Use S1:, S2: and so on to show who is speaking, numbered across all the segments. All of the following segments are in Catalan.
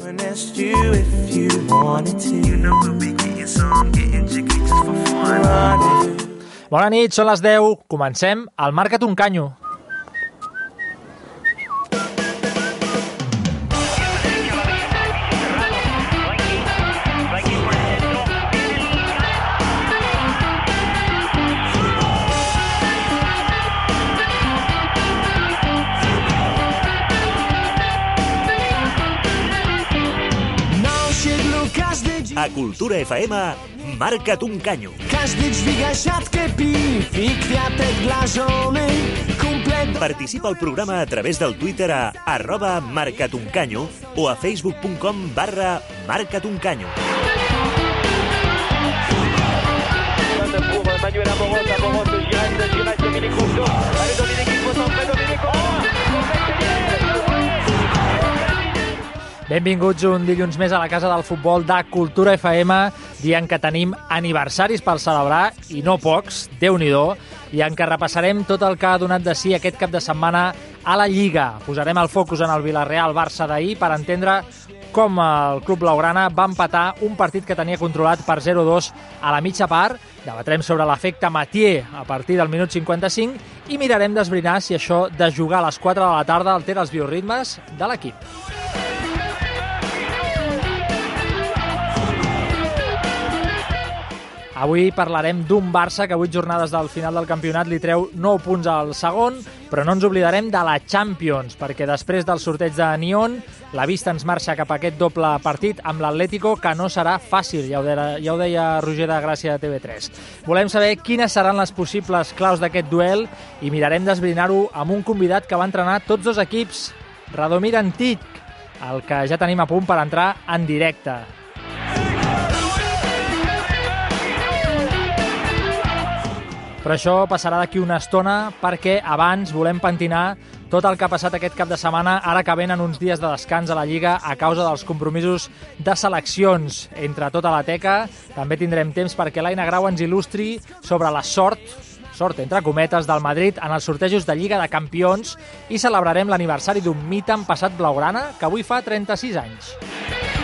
S1: and asked you if you wanted to. You know we'll be getting some, getting jiggy just for fun.
S2: Bona nit, són les 10. Comencem al Marca't un canyo.
S3: A Kultura FM marca't un canyo.
S4: Każdy dźwiga siatkę piw i kwiatek dla żony.
S3: Participa al programa a través del Twitter a arroba marcatuncanyo o a facebook.com barra marcatuncanyo.
S5: Manuel
S2: Benvinguts un dilluns més a la Casa del Futbol de Cultura FM, dient que tenim aniversaris per celebrar, i no pocs, déu nhi i en què repassarem tot el que ha donat de si aquest cap de setmana a la Lliga. Posarem el focus en el Villarreal-Barça d'ahir per entendre com el club blaugrana va empatar un partit que tenia controlat per 0-2 a la mitja part. Debatrem sobre l'efecte Matier a partir del minut 55 i mirarem d'esbrinar si això de jugar a les 4 de la tarda altera els bioritmes de l'equip. Avui parlarem d'un Barça que 8 jornades del final del campionat li treu 9 punts al segon, però no ens oblidarem de la Champions, perquè després del sorteig de Nyon, la vista ens marxa cap a aquest doble partit amb l'Atlético, que no serà fàcil, ja ho deia, ja ho deia Roger de Gràcia de TV3. Volem saber quines seran les possibles claus d'aquest duel i mirarem d'esbrinar-ho amb un convidat que va entrenar tots dos equips, Radomir Antic, el que ja tenim a punt per entrar en directe. Però això passarà d'aquí una estona perquè abans volem pentinar tot el que ha passat aquest cap de setmana, ara que venen uns dies de descans a la Lliga a causa dels compromisos de seleccions entre tota la teca. També tindrem temps perquè l'Aina Grau ens il·lustri sobre la sort sort, entre cometes, del Madrid en els sortejos de Lliga de Campions i celebrarem l'aniversari d'un mite en passat blaugrana que avui fa 36 anys.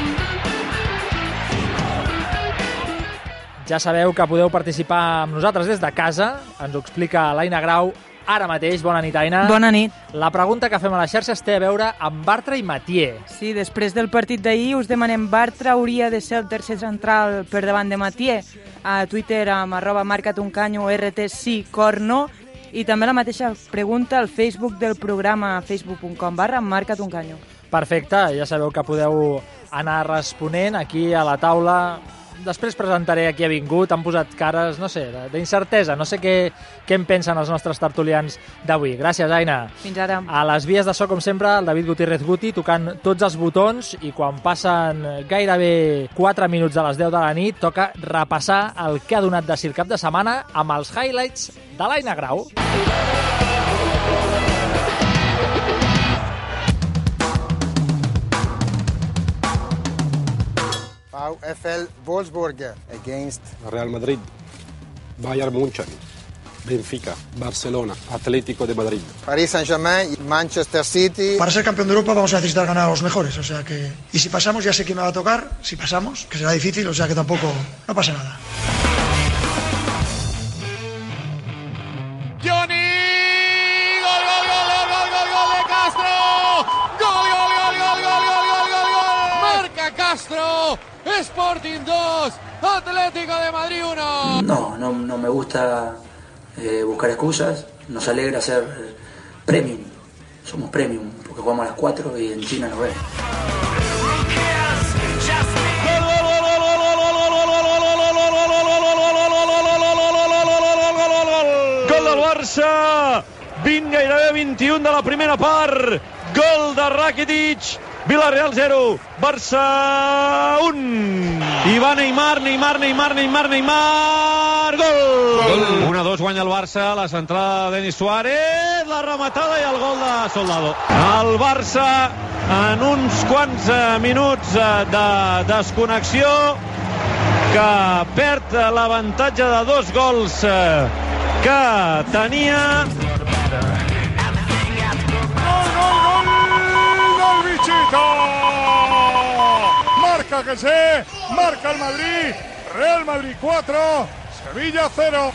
S2: Ja sabeu que podeu participar amb nosaltres des de casa. Ens ho explica l'Aina Grau ara mateix. Bona nit, Aina.
S6: Bona nit.
S2: La pregunta que fem a les xarxes té a veure amb Bartra i Matier.
S6: Sí, després del partit d'ahir us demanem Bartra hauria de ser el tercer central per davant de Matier. A Twitter amb arroba marcatuncanyo RT sí, cor no. I també la mateixa pregunta al Facebook del programa facebook.com barra marcatuncanyo.
S2: Perfecte, ja sabeu que podeu anar responent aquí a la taula després presentaré a qui ha vingut, han posat cares, no sé, d'incertesa, no sé què, què en pensen els nostres tertulians d'avui. Gràcies, Aina.
S6: Fins ara.
S2: A les vies de so, com sempre, el David Gutiérrez Guti tocant tots els botons i quan passen gairebé 4 minuts de les 10 de la nit toca repassar el que ha donat de si el cap de setmana amb els highlights de l'Aina Grau.
S7: VfL Wolfsburg against
S8: Real Madrid, Bayern München, Benfica, Barcelona, Atlético de Madrid.
S7: Paris Saint-Germain, Manchester City.
S9: Para ser campeón de Europa vamos a necesitar ganar a los mejores, o sea que... Y si pasamos, ya sé quién me va a tocar, si pasamos, que será difícil, o sea que tampoco... no pasa nada.
S10: Sporting 2, Atlético de Madrid 1.
S11: No, no, no me gusta eh, buscar excusas. Nos alegra ser eh, premium. Somos premium porque jugamos a las 4 y en China nos ven.
S12: Gol del Barça, 20, gairebé 21 de la primera part. Gol de Rakitic, Villarreal 0, Barça 1. I va Neymar, Neymar, Neymar, Neymar, Neymar, gol! 1-2 guanya el Barça, la centrada de Denis Suárez, la rematada i el gol de Soldado. El Barça en uns quants eh, minuts eh, de desconnexió que perd l'avantatge de dos gols eh, que tenia
S10: Gol, gol, Bichito! fíjese, marca el Madrid, Real Madrid 4, Sevilla 0.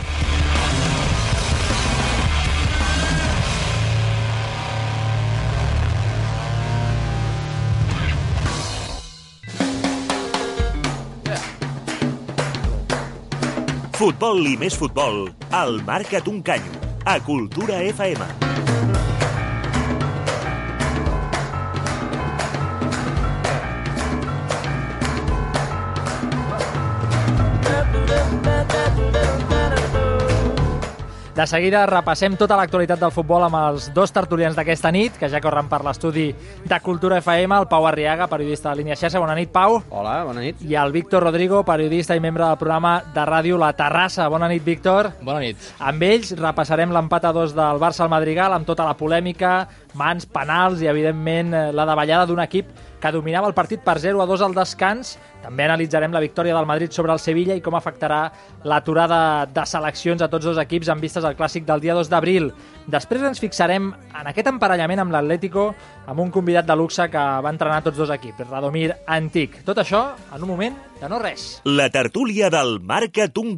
S3: Futbol i més futbol, al Marca't un canyo, a Cultura FM.
S2: De seguida repassem tota l'actualitat del futbol amb els dos tertulians d'aquesta nit, que ja corren per l'estudi de Cultura FM, el Pau Arriaga, periodista de Línia Xarxa. Bona nit, Pau.
S13: Hola, bona nit.
S2: I el Víctor Rodrigo, periodista i membre del programa de ràdio La Terrassa. Bona nit, Víctor.
S13: Bona nit.
S2: Amb ells repassarem l'empat a dos del Barça al Madrigal amb tota la polèmica, mans, penals i, evidentment, eh, la davallada d'un equip que dominava el partit per 0 a 2 al descans. També analitzarem la victòria del Madrid sobre el Sevilla i com afectarà l'aturada de seleccions a tots dos equips en vistes al clàssic del dia 2 d'abril. Després ens fixarem en aquest emparellament amb l'Atlético amb un convidat de luxe que va entrenar tots dos equips, Radomir Antic. Tot això en un moment de no res.
S3: La tertúlia del Marca't un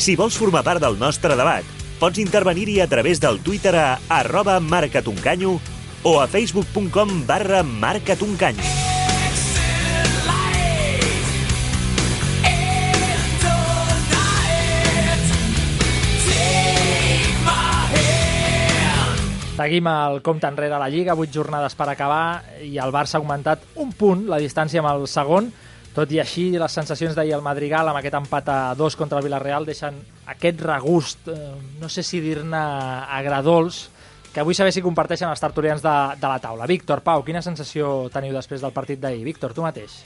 S3: Si vols formar part del nostre debat, pots intervenir-hi a través del Twitter a arroba marcatuncanyo o a facebook.com barra marcatuncanyo.
S2: Seguim el compte enrere a la Lliga, 8 jornades per acabar i el Barça ha augmentat un punt la distància amb el segon. Tot i així, les sensacions d'ahir al Madrigal amb aquest empat a dos contra el Villarreal deixen aquest regust, eh, no sé si dir-ne agradols, que vull saber si comparteixen els tertulians de, de la taula. Víctor, Pau, quina sensació teniu després del partit d'ahir? Víctor, tu mateix.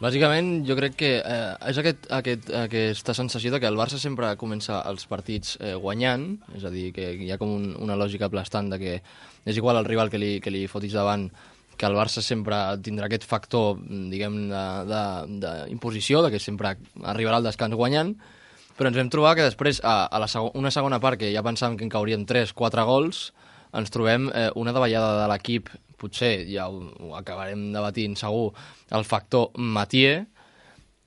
S13: Bàsicament, jo crec que eh, és aquest, aquest, aquesta sensació de que el Barça sempre comença els partits eh, guanyant, és a dir, que hi ha com un, una lògica aplastant de que és igual el rival que li, que li fotis davant, que el Barça sempre tindrà aquest factor, diguem, d'imposició, de, de, de que sempre arribarà al descans guanyant, però ens vam trobar que després, a, a la segon, una segona part, que ja pensàvem que en cauríem 3-4 gols, ens trobem eh, una davallada de l'equip. Potser ja ho, ho acabarem debatint segur, el factor Matier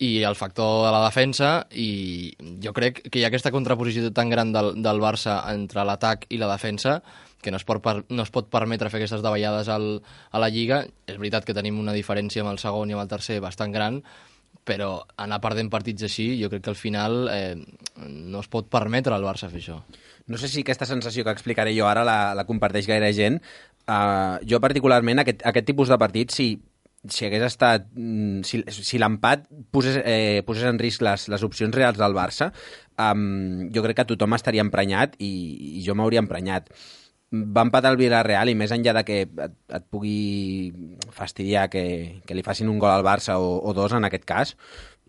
S13: i el factor de la defensa i jo crec que hi ha aquesta contraposició tan gran del, del Barça entre l'atac i la defensa que no es, pot, no es pot permetre fer aquestes davallades al, a la Lliga. És veritat que tenim una diferència amb el segon i amb el tercer bastant gran, però anar perdent partits així, jo crec que al final eh, no es pot permetre al Barça fer això.
S14: No sé si aquesta sensació que explicaré jo ara la, la comparteix gaire gent, Uh, jo particularment aquest, aquest tipus de partit si, si hagués estat mm, si, si l'empat posés, eh, posés en risc les, les opcions reals del Barça um, jo crec que tothom estaria emprenyat i, i jo m'hauria emprenyat va empatar el Villarreal i més enllà de que et, et pugui fastidiar que, que li facin un gol al Barça o, o dos en aquest cas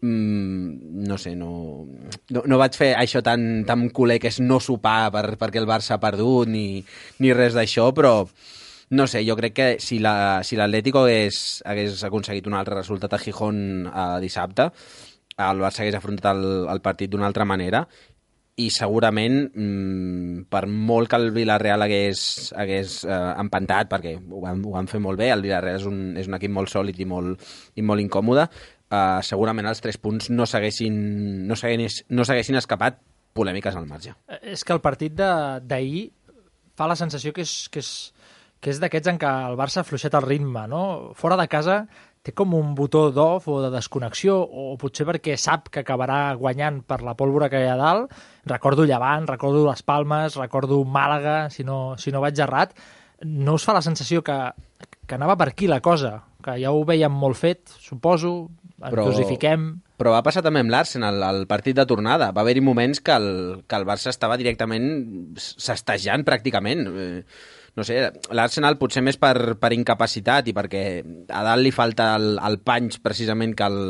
S14: mm, no sé, no, no, no vaig fer això tan, tan culer que és no sopar per, perquè el Barça ha perdut ni, ni res d'això, però no sé, jo crec que si l'Atlético la, si hagués, hagués aconseguit un altre resultat a Gijón a eh, dissabte, el Barça hagués afrontat el, el partit d'una altra manera i segurament mmm, per molt que el Villarreal hagués, hagués eh, empantat, perquè ho van, ho van fer molt bé, el Villarreal és un, és un equip molt sòlid i molt, i molt incòmode, eh, segurament els tres punts no s'haguessin no no escapat polèmiques al marge.
S2: És que el partit d'ahir fa la sensació que és, que és, que és d'aquests en què el Barça ha fluixat el ritme, no? Fora de casa té com un botó d'off o de desconnexió, o potser perquè sap que acabarà guanyant per la pólvora que hi ha dalt. Recordo Llevant, recordo Les Palmes, recordo Màlaga, si no, si no vaig errat. No us fa la sensació que, que anava per aquí la cosa? Que ja ho veiem molt fet, suposo,
S14: però,
S2: dosifiquem...
S14: Però va passar també amb l'Arsenal, al partit de tornada. Va haver-hi moments que el, que el Barça estava directament sastejant pràcticament. Eh, no sé, l'Arsenal potser més per, per incapacitat i perquè a dalt li falta el, el panys precisament que el,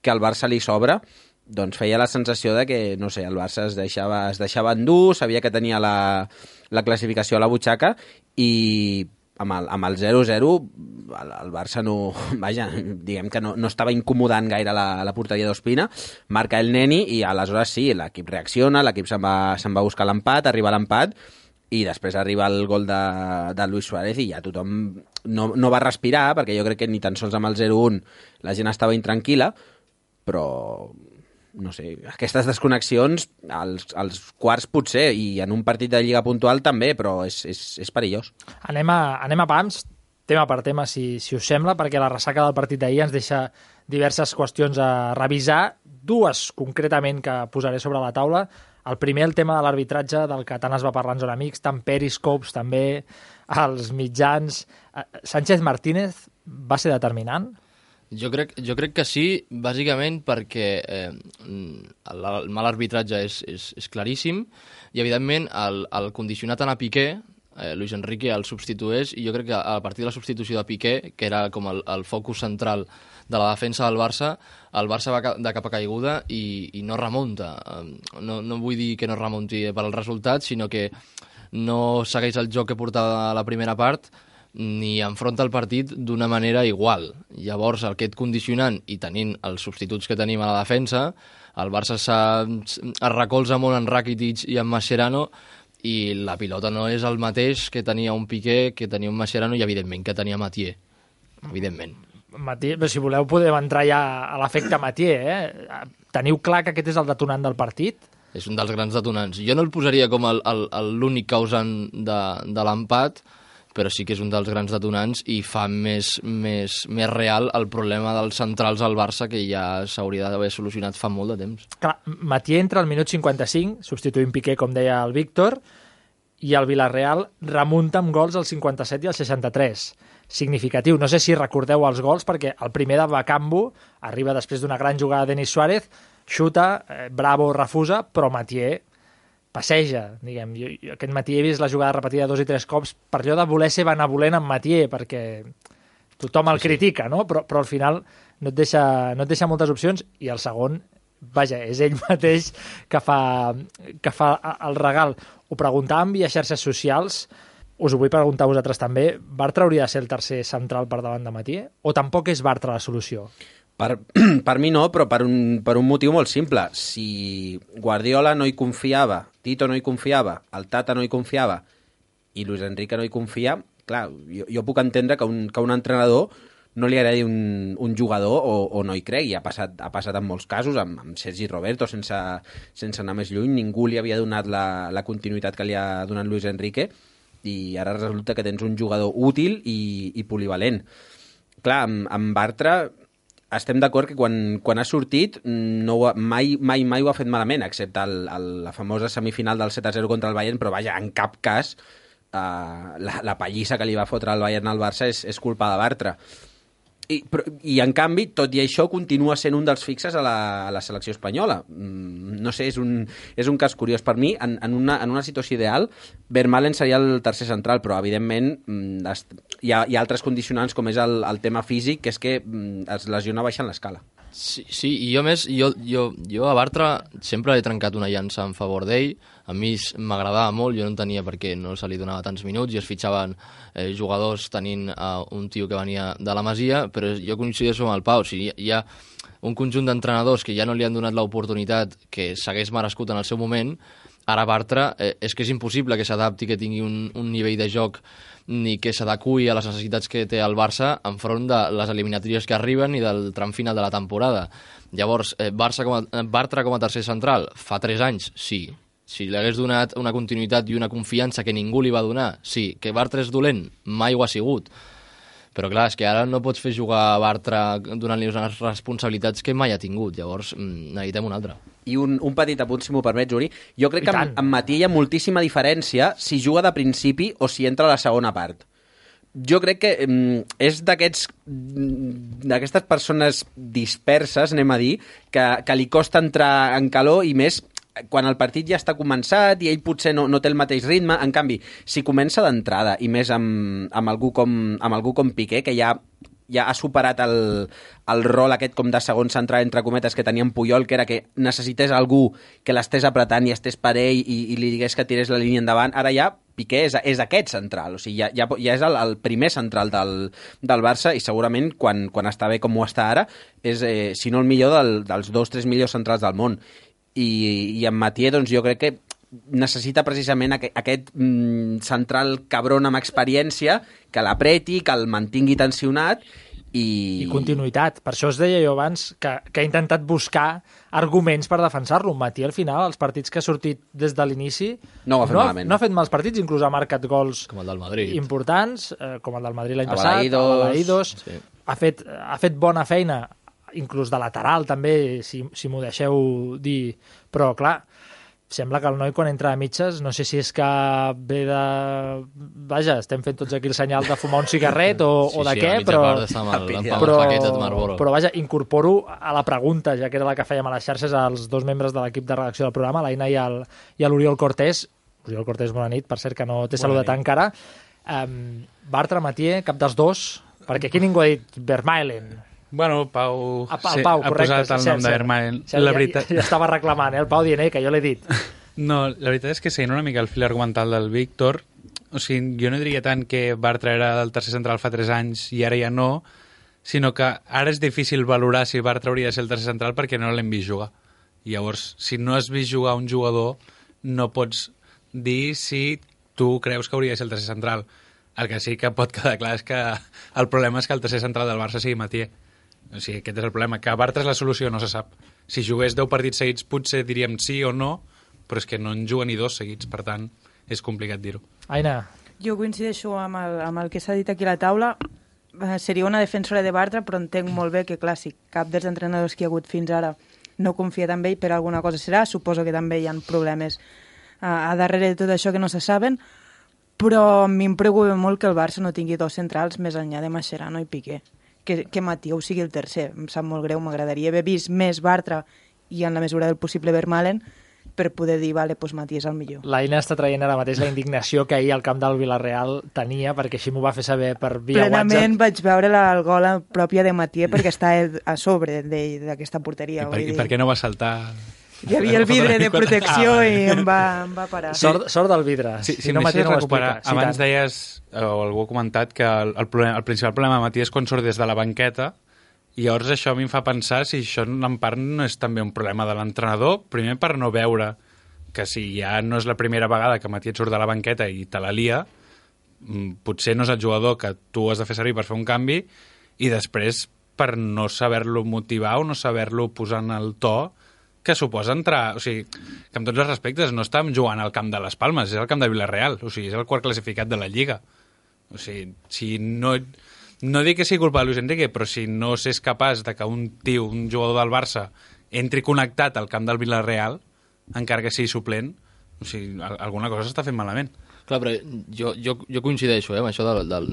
S14: que el Barça li sobra, doncs feia la sensació de que, no sé, el Barça es deixava, es deixava endur, sabia que tenia la, la classificació a la butxaca i amb el, amb el 0-0 el, el Barça no, vaja, diguem que no, no estava incomodant gaire la, la porteria d'Ospina, marca el Neni i aleshores sí, l'equip reacciona, l'equip se'n va, se va buscar l'empat, arriba l'empat i després arriba el gol de, de Luis Suárez i ja tothom no, no va respirar, perquè jo crec que ni tan sols amb el 0-1 la gent estava intranquil·la, però no sé, aquestes desconnexions als, als quarts potser, i en un partit de Lliga puntual també, però és, és, és perillós.
S2: Anem a, anem a pams, tema per tema, si, si us sembla, perquè la ressaca del partit d'ahir ens deixa diverses qüestions a revisar, dues concretament que posaré sobre la taula. El primer, el tema de l'arbitratge, del que tant es va parlar en zona amics, tant periscopes, també als mitjans. Eh, Sánchez Martínez va ser determinant?
S13: Jo crec, jo crec que sí, bàsicament perquè eh, el, el mal arbitratge és, és, és claríssim i, evidentment, el, el condicionat a Piqué, eh, Luis Enrique el substitueix i jo crec que a partir de la substitució de Piqué, que era com el, el focus central de la defensa del Barça, el Barça va de cap a caiguda i, i no remunta. No, no vull dir que no remunti per al resultat, sinó que no segueix el joc que portava la primera part ni enfronta el partit d'una manera igual. Llavors, aquest condicionant i tenint els substituts que tenim a la defensa, el Barça es recolza molt en Rakitic i en Mascherano i la pilota no és el mateix que tenia un Piqué, que tenia un Mascherano i, evidentment, que tenia Matier. Evidentment.
S2: Matier, si voleu podem entrar ja a l'efecte Matier, eh? Teniu clar que aquest és el detonant del partit?
S13: És un dels grans detonants. Jo no el posaria com l'únic causant de, de l'empat, però sí que és un dels grans detonants i fa més, més, més real el problema dels centrals al Barça que ja s'hauria d'haver solucionat fa molt de temps.
S2: Clar, Matier entra al minut 55, substituint Piqué, com deia el Víctor, i el Villarreal remunta amb gols al 57 i al 63. Significatiu. No sé si recordeu els gols, perquè el primer de Bacambo arriba després d'una gran jugada de Denis Suárez, xuta, eh, Bravo refusa, però Matier passeja, diguem. Jo, jo aquest matí he vist la jugada repetida dos i tres cops per allò de voler ser benevolent amb Matier, perquè tothom el sí, critica, no? Però, però al final no et, deixa, no et deixa moltes opcions i el segon, vaja, és ell mateix que fa, que fa el regal. Ho preguntàvem via xarxes socials, us ho vull preguntar a vosaltres també, Bartra hauria de ser el tercer central per davant de Matier? O tampoc és Bartra la solució?
S14: Per, per mi no, però per un, per un motiu molt simple. Si Guardiola no hi confiava, Tito no hi confiava, el Tata no hi confiava i Luis Enrique no hi confia, clar, jo, jo puc entendre que un, que un entrenador no li agradi un, un jugador o, o no hi cregui. Ha passat, ha passat en molts casos, amb, amb Sergi Roberto, sense, sense anar més lluny, ningú li havia donat la, la continuïtat que li ha donat Luis Enrique i ara resulta que tens un jugador útil i, i polivalent. Clar, amb, amb Bartra estem d'acord que quan, quan ha sortit no ha, mai, mai, mai ho ha fet malament, excepte el, el, la famosa semifinal del 7-0 contra el Bayern, però vaja, en cap cas uh, la, la pallissa que li va fotre el Bayern al Barça és, és culpa de Bartra. I, però, I, en canvi, tot i això, continua sent un dels fixes a la, a la selecció espanyola. Mm, no sé, és un, és un cas curiós. Per mi, en, en, una, en una situació ideal, Vermalen seria el tercer central, però, evidentment, mm, hi ha, hi ha altres condicionants, com és el, el tema físic, que és que mm, es lesiona baixant l'escala.
S13: Sí, sí, i jo més, jo, jo, jo a Bartra sempre he trencat una llança en favor d'ell, a mi m'agradava molt, jo no entenia per què no se li donava tants minuts i es fitxaven eh, jugadors tenint uh, un tio que venia de la Masia, però jo coincideixo amb el Pau, o sigui, hi ha un conjunt d'entrenadors que ja no li han donat l'oportunitat que s'hagués merescut en el seu moment, ara Bartra eh, és que és impossible que s'adapti, que tingui un, un nivell de joc ni que s'adacui a les necessitats que té el Barça enfront de les eliminatòries que arriben i del tram final de la temporada. Llavors, eh, Barça com a, eh, Bartra com a tercer central, fa 3 anys, sí. Si li hagués donat una continuïtat i una confiança que ningú li va donar, sí. Que Bartra és dolent, mai ho ha sigut. Però clar, és que ara no pots fer jugar a Bartra donant-li unes responsabilitats que mai ha tingut. Llavors, mm, necessitem un altre.
S14: I un, un petit apunt, si m'ho permets, Juri. Jo crec I que amb, amb Matí hi ha moltíssima diferència si juga de principi o si entra a la segona part. Jo crec que mm, és d'aquests mm, d'aquestes persones disperses, anem a dir, que, que li costa entrar en calor i més quan el partit ja està començat i ell potser no, no té el mateix ritme, en canvi, si comença d'entrada i més amb, amb, algú com, amb algú com Piqué, que ja ja ha superat el, el rol aquest com de segon central, entre cometes, que tenia en Puyol, que era que necessités algú que l'estés apretant i estés per ell i, i li digués que tirés la línia endavant. Ara ja Piqué és, és aquest central, o sigui, ja, ja, ja és el, el primer central del, del Barça i segurament quan, quan està bé com ho està ara és, eh, si no el millor del, dels dos, tres millors centrals del món. I, i en Matier, doncs jo crec que necessita precisament aqu aquest mm, central cabron amb experiència que l'apreti, que el mantingui tensionat i...
S2: I continuïtat. Per això es deia jo abans que, que ha intentat buscar arguments per defensar-lo. Matí, al final, els partits que ha sortit des de l'inici...
S14: No ho ha fet
S2: no,
S14: malament.
S2: No ha fet mals partits, inclús ha marcat gols
S13: Com el del Madrid.
S2: importants, eh, com el del Madrid l'any passat, a Balaïdos.
S13: Sí.
S2: Ha, fet, ha fet bona feina, inclús de lateral també, si, si m'ho deixeu dir. Però, clar, sembla que el noi quan entra a mitges, no sé si és que ve de... Vaja, estem fent tots aquí el senyal de fumar un cigarret o,
S13: Sí,
S2: o de
S13: sí,
S2: què, però...
S13: el
S2: però, però vaja, incorporo a la pregunta, ja que era la que fèiem a les xarxes, als dos membres de l'equip de redacció del programa, l'Aina i l'Oriol Cortés. Oriol Cortés, bona nit, per cert, que no t'he saludat
S15: nit.
S2: encara. Um, Bartra, Matier, cap dels dos, perquè aquí ningú ha dit Vermaelen.
S15: Bueno, Pau,
S2: Ah, Pau,
S15: sí,
S2: Pau,
S15: ha
S2: correcte.
S15: posat el nom
S2: cert.
S15: Vermaelen.
S2: Cert,
S15: La veritat...
S2: Ja, ja estava reclamant, eh, el Pau dient eh, que jo l'he dit.
S15: No, la veritat és que seguint una mica el fil argumental del Víctor, o sigui, jo no diria tant que Bartra era el tercer central fa 3 anys i ara ja no, sinó que ara és difícil valorar si Bartra hauria de ser el tercer central perquè no l'hem vist jugar. I llavors, si no has vist jugar un jugador, no pots dir si tu creus que hauria de ser el tercer central. El que sí que pot quedar clar és que el problema és que el tercer central del Barça sigui Matier. O sigui, aquest és el problema. Que Bartra és la solució, no se sap. Si jugués 10 partits seguits, potser diríem sí o no, però és que no en juga ni dos seguits, per tant, és complicat dir-ho.
S2: Aina,
S6: Jo coincideixo amb el, amb el que s'ha dit aquí a la taula. Eh, Seria una defensora de Bartra, però entenc molt bé que, clar, si cap dels entrenadors que hi ha hagut fins ara no confia en ell, per alguna cosa serà. Suposo que també hi ha problemes a, a darrere de tot això que no se saben, però a mi em preocupa molt que el Barça no tingui dos centrals més enllà de Mascherano i Piqué. Que, que Matieu sigui el tercer. Em sap molt greu, m'agradaria haver vist més Bartra i en la mesura del possible Vermalen per poder dir, vale, doncs Mati és el millor.
S2: l'Aina està traient ara mateix la indignació que ahir al camp del Villarreal tenia, perquè així m'ho va fer saber per via
S6: Plenament
S2: WhatsApp.
S6: vaig veure la el gol pròpia de Matier perquè està a sobre d'aquesta porteria.
S15: I per,
S6: vull
S15: I
S6: dir.
S15: per què no va saltar?
S6: Hi havia el vidre de protecció
S15: Ah,
S6: i em va, em va parar.
S2: Sort, sort del vidre.
S15: Sí, si
S2: no,
S15: deixes
S2: no ho
S15: recuperar.
S2: Sí,
S15: abans
S2: tant.
S15: deies, eh, o algú ha comentat, que el, el, problema, el principal problema de Matías quan surt des de la banqueta, i llavors això a mi em fa pensar si això en part no és també un problema de l'entrenador, primer per no veure que si ja no és la primera vegada que Matías surt de la banqueta i te la lia, mm, potser no és el jugador que tu has de fer servir per fer un canvi, i després per no saber-lo motivar o no saber-lo posar en el to que suposa entrar... O sigui, que amb tots els respectes no estàvem jugant al camp de les Palmes, és el camp de Villarreal, o sigui, és el quart classificat de la Lliga. O sigui, si no... No dic que sigui culpa de Luis Enrique, però si no s'és capaç de que un tio, un jugador del Barça, entri connectat al camp del Villarreal, encara que sigui suplent, o sigui, al- alguna cosa s'està fent malament.
S13: Clar, però jo, jo, jo coincideixo eh, amb això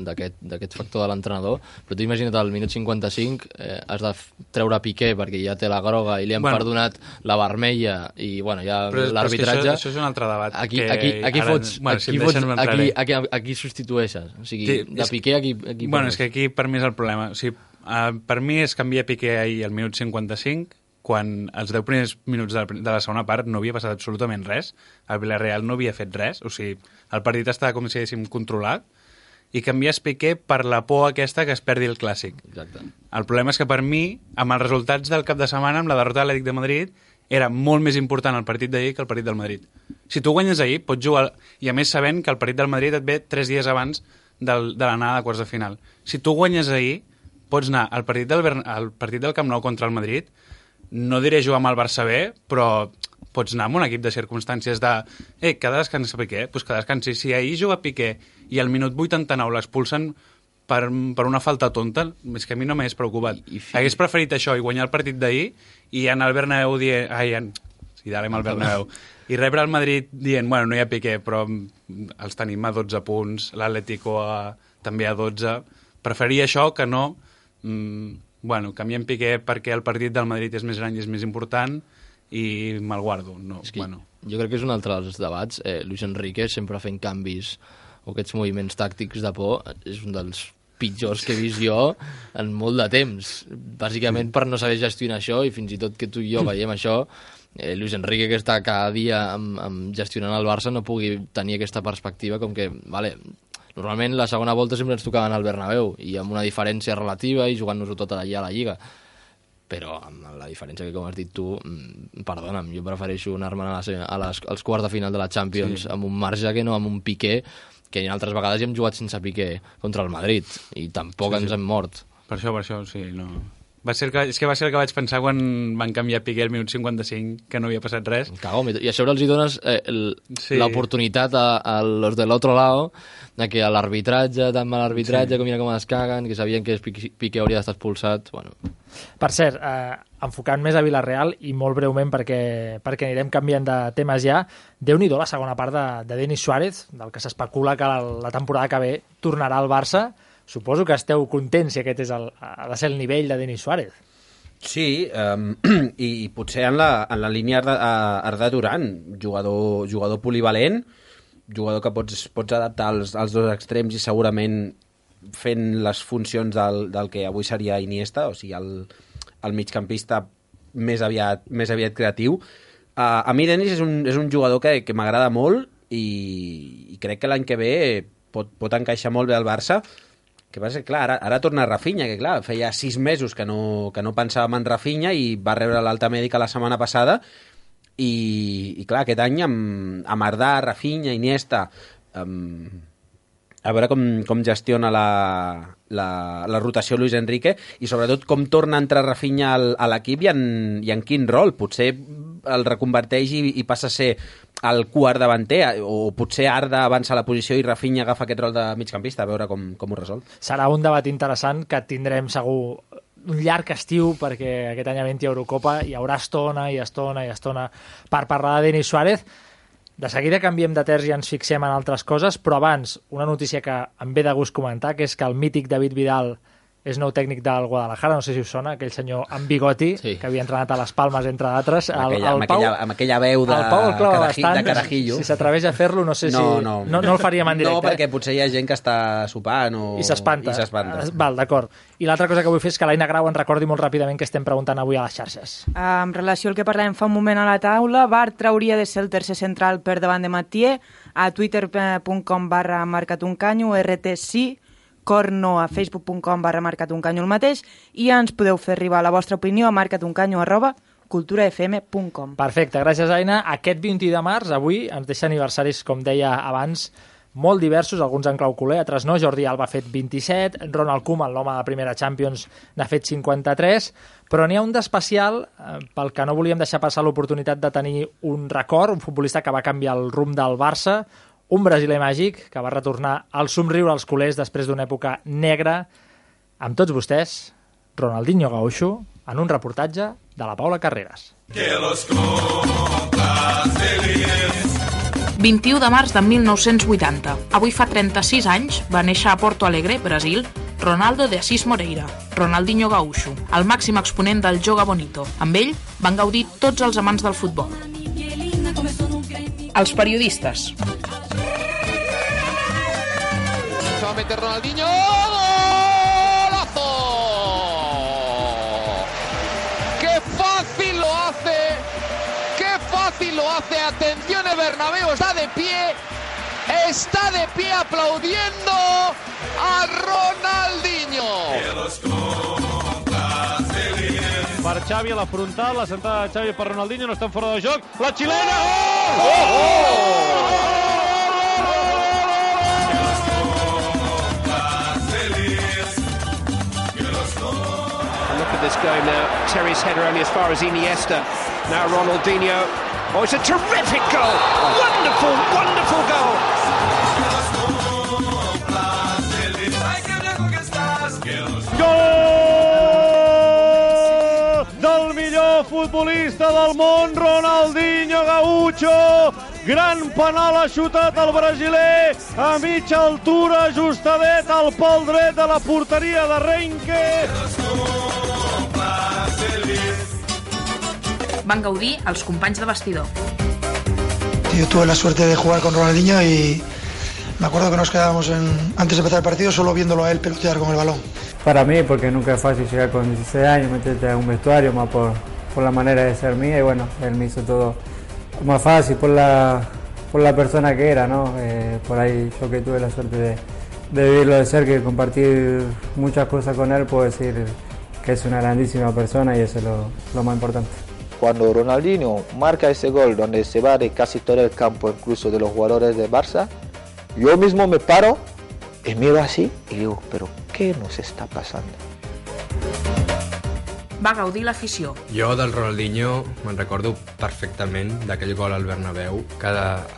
S13: d'aquest factor de l'entrenador, però tu imagina't al minut 55 eh, has de treure Piqué perquè ja té la groga i li han
S15: Bueno.
S13: perdonat la vermella i bueno, ja l'arbitratge...
S15: això, això és un altre debat.
S13: Aquí,
S15: que
S13: aquí, aquí,
S15: ara-
S13: fots,
S15: bueno, si
S13: aquí,
S15: em
S13: fots, aquí, aquí, aquí substitueixes. O sigui,
S15: Sí,
S13: de Piqué aquí, aquí
S15: bueno, és que aquí per mi és el problema. O sigui, uh, per mi és canviar Piqué ahir al minut 55, quan els 10 primers minuts de la, de la segona part no havia passat absolutament res. El Villarreal no havia fet res. O sigui, el partit estava com si haguéssim controlat i canvies Piqué per la por aquesta que es perdi el clàssic.
S13: Exacte.
S15: El problema és que per mi, amb els resultats del cap de setmana, amb la derrota de l'Atlètic de Madrid, era molt més important el partit d'ahir que el partit del Madrid. Si tu guanyes ahir, pots jugar... I a més sabent que el partit del Madrid et ve tres dies abans del, de l'anada de quarts de final. Si tu guanyes ahir, pots anar al partit del, al partit del Camp Nou contra el Madrid, no diré jugar amb el Barça bé, però pots anar amb un equip de circumstàncies de eh, que ha de descansar Piqué, doncs que descansi. Si ahir juga Piqué i al minut 89 l'expulsen per, per una falta tonta, és que a mi no m'hagués preocupat. I, i Hagués preferit això i guanyar el partit d'ahir i anar al Bernabéu dient... Ai, en... Sí, al Bernabéu. I rebre el Madrid dient, bueno, no hi ha Piqué, però els tenim a 12 punts, l'Atlético a, també a 12. Preferia això que no... Mm, bueno, canviem Piqué perquè el partit del Madrid és més gran i és més important i me'l guardo. No,
S13: És que
S15: bueno.
S13: Jo crec que és un altre dels debats. Eh, Luis Enrique sempre fent canvis o aquests moviments tàctics de por és un dels pitjors que he vist jo en molt de temps. Bàsicament per no saber gestionar això i fins i tot que tu i jo veiem això eh, Luis Enrique que està cada dia amb, amb gestionant el Barça no pugui tenir aquesta perspectiva com que, vale, normalment la segona volta sempre ens tocaven al Bernabéu i amb una diferència relativa i jugant-nos-ho tot allà a la Lliga però amb la diferència que, com has dit tu, mm, perdona'm, jo prefereixo anar-me'n a les, a les, als quarts de final de la Champions
S15: Sí.
S13: amb un marge que no amb un Piqué, que altres vegades hi hem jugat sense Piqué contra el Madrid, i tampoc
S15: Sí,
S13: ens
S15: sí.
S13: hem mort.
S15: Per això, per això, sí, no... Va ser que, és que va ser el que vaig pensar quan van canviar Piqué al minut 55, que no havia passat res.
S13: Cago, I a sobre els hi dones eh, el-
S15: Sí.
S13: l'oportunitat a, a los del otro lado de que a l'arbitratge, tan mal arbitratge,
S2: Sí.
S13: com mira com es caguen, que sabien que Piqué, Piqué hauria d'estar expulsat, bueno...
S2: Per cert, eh, enfocant més a Villarreal i molt breument perquè, perquè anirem canviant de temes ja, déu nhi la segona part de, de Denis Suárez, del que s'especula que la, la temporada que ve tornarà al Barça. Suposo que esteu contents si aquest és el, ha de ser el nivell de Denis Suárez.
S14: Sí, um, i, i potser en la, en la línia Arda, Arda Duran, jugador, jugador polivalent, jugador que pots, pots adaptar als, als dos extrems i segurament fent les funcions del, del que avui seria Iniesta, o sigui, el, el migcampista més aviat, més aviat creatiu. Uh, a mi Denis és un, és un jugador que, que m'agrada molt i, i crec que l'any que ve pot, pot encaixar molt bé al Barça, que passa que, clar, ara, ara torna Rafinha, que clar, feia sis mesos que no, que no pensàvem en Rafinha i va rebre l'alta mèdica la setmana passada i, i clar, aquest any amb, amb Ardà, Rafinha, Iniesta amb, a veure com, com gestiona la, la, la rotació Luis Enrique i sobretot com torna a entrar Rafinha al, a l'equip i, en, i en quin rol. Potser el reconverteix i, i passa a ser el quart davanter o potser Arda avança la posició i Rafinha agafa aquest rol de migcampista, a veure com, com ho resol.
S2: Serà un debat interessant que tindrem segur un llarg estiu perquè aquest any havent-hi Eurocopa hi haurà estona i estona i estona per parlar de Denis Suárez. De seguida canviem de terç i ens fixem en altres coses, però abans, una notícia que em ve de gust comentar, que és que el mític David Vidal és nou tècnic del Guadalajara, no sé si us sona, aquell senyor amb bigoti, sí. que havia entrenat a les Palmes, entre d'altres.
S14: Amb aquella- amb aquella- amb aquella veu de
S2: el Pau el clava
S14: caraji-
S2: bastant.
S14: de carajillo.
S2: Si s'atreveix a fer-lo, no sé
S14: no,
S2: si...
S14: no.
S2: no, no el faríem en directe.
S14: No, perquè potser hi ha gent que està sopant o...
S2: I s'espanta.
S14: I s'espanta.
S2: Eh, Val, d'acord. I l'altra cosa que vull fer és que l'Aina Grau ens recordi molt ràpidament que estem preguntant avui a les xarxes.
S6: En relació al que parlàvem fa un moment a la taula, Bartra hauria de ser el tercer central per davant de Matier, a twitter.com barra marcatuncanyo, RT sí, corno a facebook.com barra el mateix, i ens podeu fer arribar la vostra opinió a marcatuncanyo arroba culturafm.com.
S2: Perfecte, gràcies Aina. Aquest 21 de març, avui, ens deixa aniversaris, com deia abans, molt diversos, alguns en clau culer, altres no. Jordi Alba ha fet 27, Ronald Koeman, l'home de primera Champions, n'ha fet 53, però n'hi ha un d'especial eh, pel que no volíem deixar passar l'oportunitat de tenir un record, un futbolista que va canviar el rumb del Barça, un brasiler màgic que va retornar al somriure als culers després d'una època negra. Amb tots vostès, Ronaldinho Gaucho, en un reportatge de la Paula Carreras.
S16: 21 de març de 1980. Avui fa 36 anys va néixer a Porto Alegre, Brasil, Ronaldo de Assis Moreira, Ronaldinho Gaúcho, el màxim exponent del joga bonito. Amb ell van gaudir tots els amants del futbol. Els periodistes.
S10: A meter Ronaldinho. ¡Golazo! ¡Qué fácil lo hace! ¡Qué fácil lo hace! Atención, el Bernabéu está de pie. Está de pie aplaudiendo a Ronaldinho.
S12: Per Xavi a la frontal, la sentada de Xavi per Ronaldinho, no estan fora de joc. La xilena! Gol!
S17: And look at this go now. Terry's header only as far as Iniesta. Now Ronaldinho. Oh, it's a terrific goal. Wonderful, wonderful goal.
S12: Gol millor futbolista del món, Ronaldinho Gaucho. Gran penal ha xutat el brasiler a mitja altura, justadet al pal dret de la porteria de Renke.
S16: Van gaudir els companys de vestidor.
S9: Yo tuve la suerte de jugar con Ronaldinho y me acuerdo que nos quedábamos en- antes de empezar el partido solo viéndolo a él pelotear con el balón.
S18: Para mí, porque nunca es fácil llegar con 16 años, meterte a un vestuario, más por, por la manera de ser mía, y bueno, él me hizo todo más fácil por la, por la persona que era, ¿no? Eh, por ahí yo que tuve la suerte de, de vivirlo de cerca y compartir muchas cosas con él, puedo decir que es una grandísima persona y eso es lo, lo más importante.
S19: Cuando Ronaldinho marca ese gol donde se va de casi todo el campo, incluso de los jugadores de Barça, yo mismo me paro y miro así y digo, pero ¿qué nos está pasando?
S16: Va gaudir l'afició.
S20: Jo del Ronaldinho me'n recordo perfectament d'aquell gol al Bernabéu que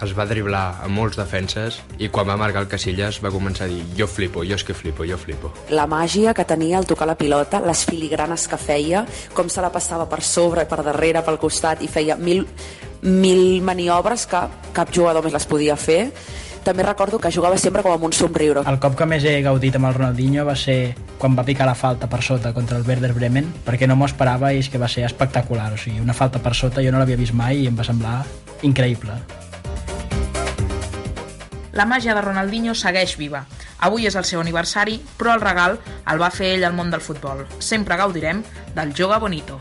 S20: es va driblar a molts defenses i quan va marcar el Casillas va començar a dir jo flipo, jo és que flipo, jo flipo.
S21: La màgia que tenia al tocar la pilota, les filigranes que feia, com se la passava per sobre, per darrere, pel costat i feia mil, mil maniobres que cap jugador més les podia fer també recordo que jugava sempre com amb un somriure.
S22: El cop que més he gaudit amb el Ronaldinho va ser quan va picar la falta per sota contra el Werder Bremen, perquè no m'ho esperava i és que va ser espectacular. O sigui, una falta per sota jo no l'havia vist mai i em va semblar increïble.
S16: La màgia de Ronaldinho segueix viva. Avui és el seu aniversari, però el regal el va fer ell al món del futbol. Sempre gaudirem del Joga Bonito.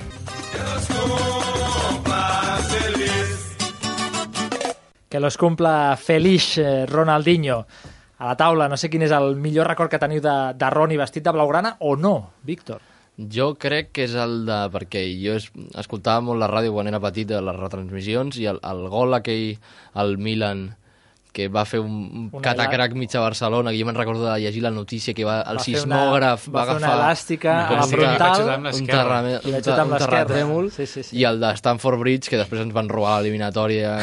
S2: Que los cumpla feliç eh, Ronaldinho. A la taula, no sé quin és el millor record que teniu de, de Roni vestit de blaugrana o no, Víctor.
S13: Jo crec que és el de... perquè jo es, escoltava molt la ràdio quan era petit, de les retransmissions, i el, el gol aquell al Milan que va fer un, un
S2: Una
S13: catacrac mig a Barcelona, que jo me'n recordo de llegir la notícia que va, el
S2: Va fer una-
S13: sismògraf
S2: va fer una
S13: agafar
S2: elàstica
S13: com
S2: a frontal, va
S13: un,
S2: amb
S13: un,
S2: l'esquerra.
S13: un terratrèmol
S2: Sí, sí, sí.
S13: i el de Stanford Bridge que després ens van robar l'eliminatòria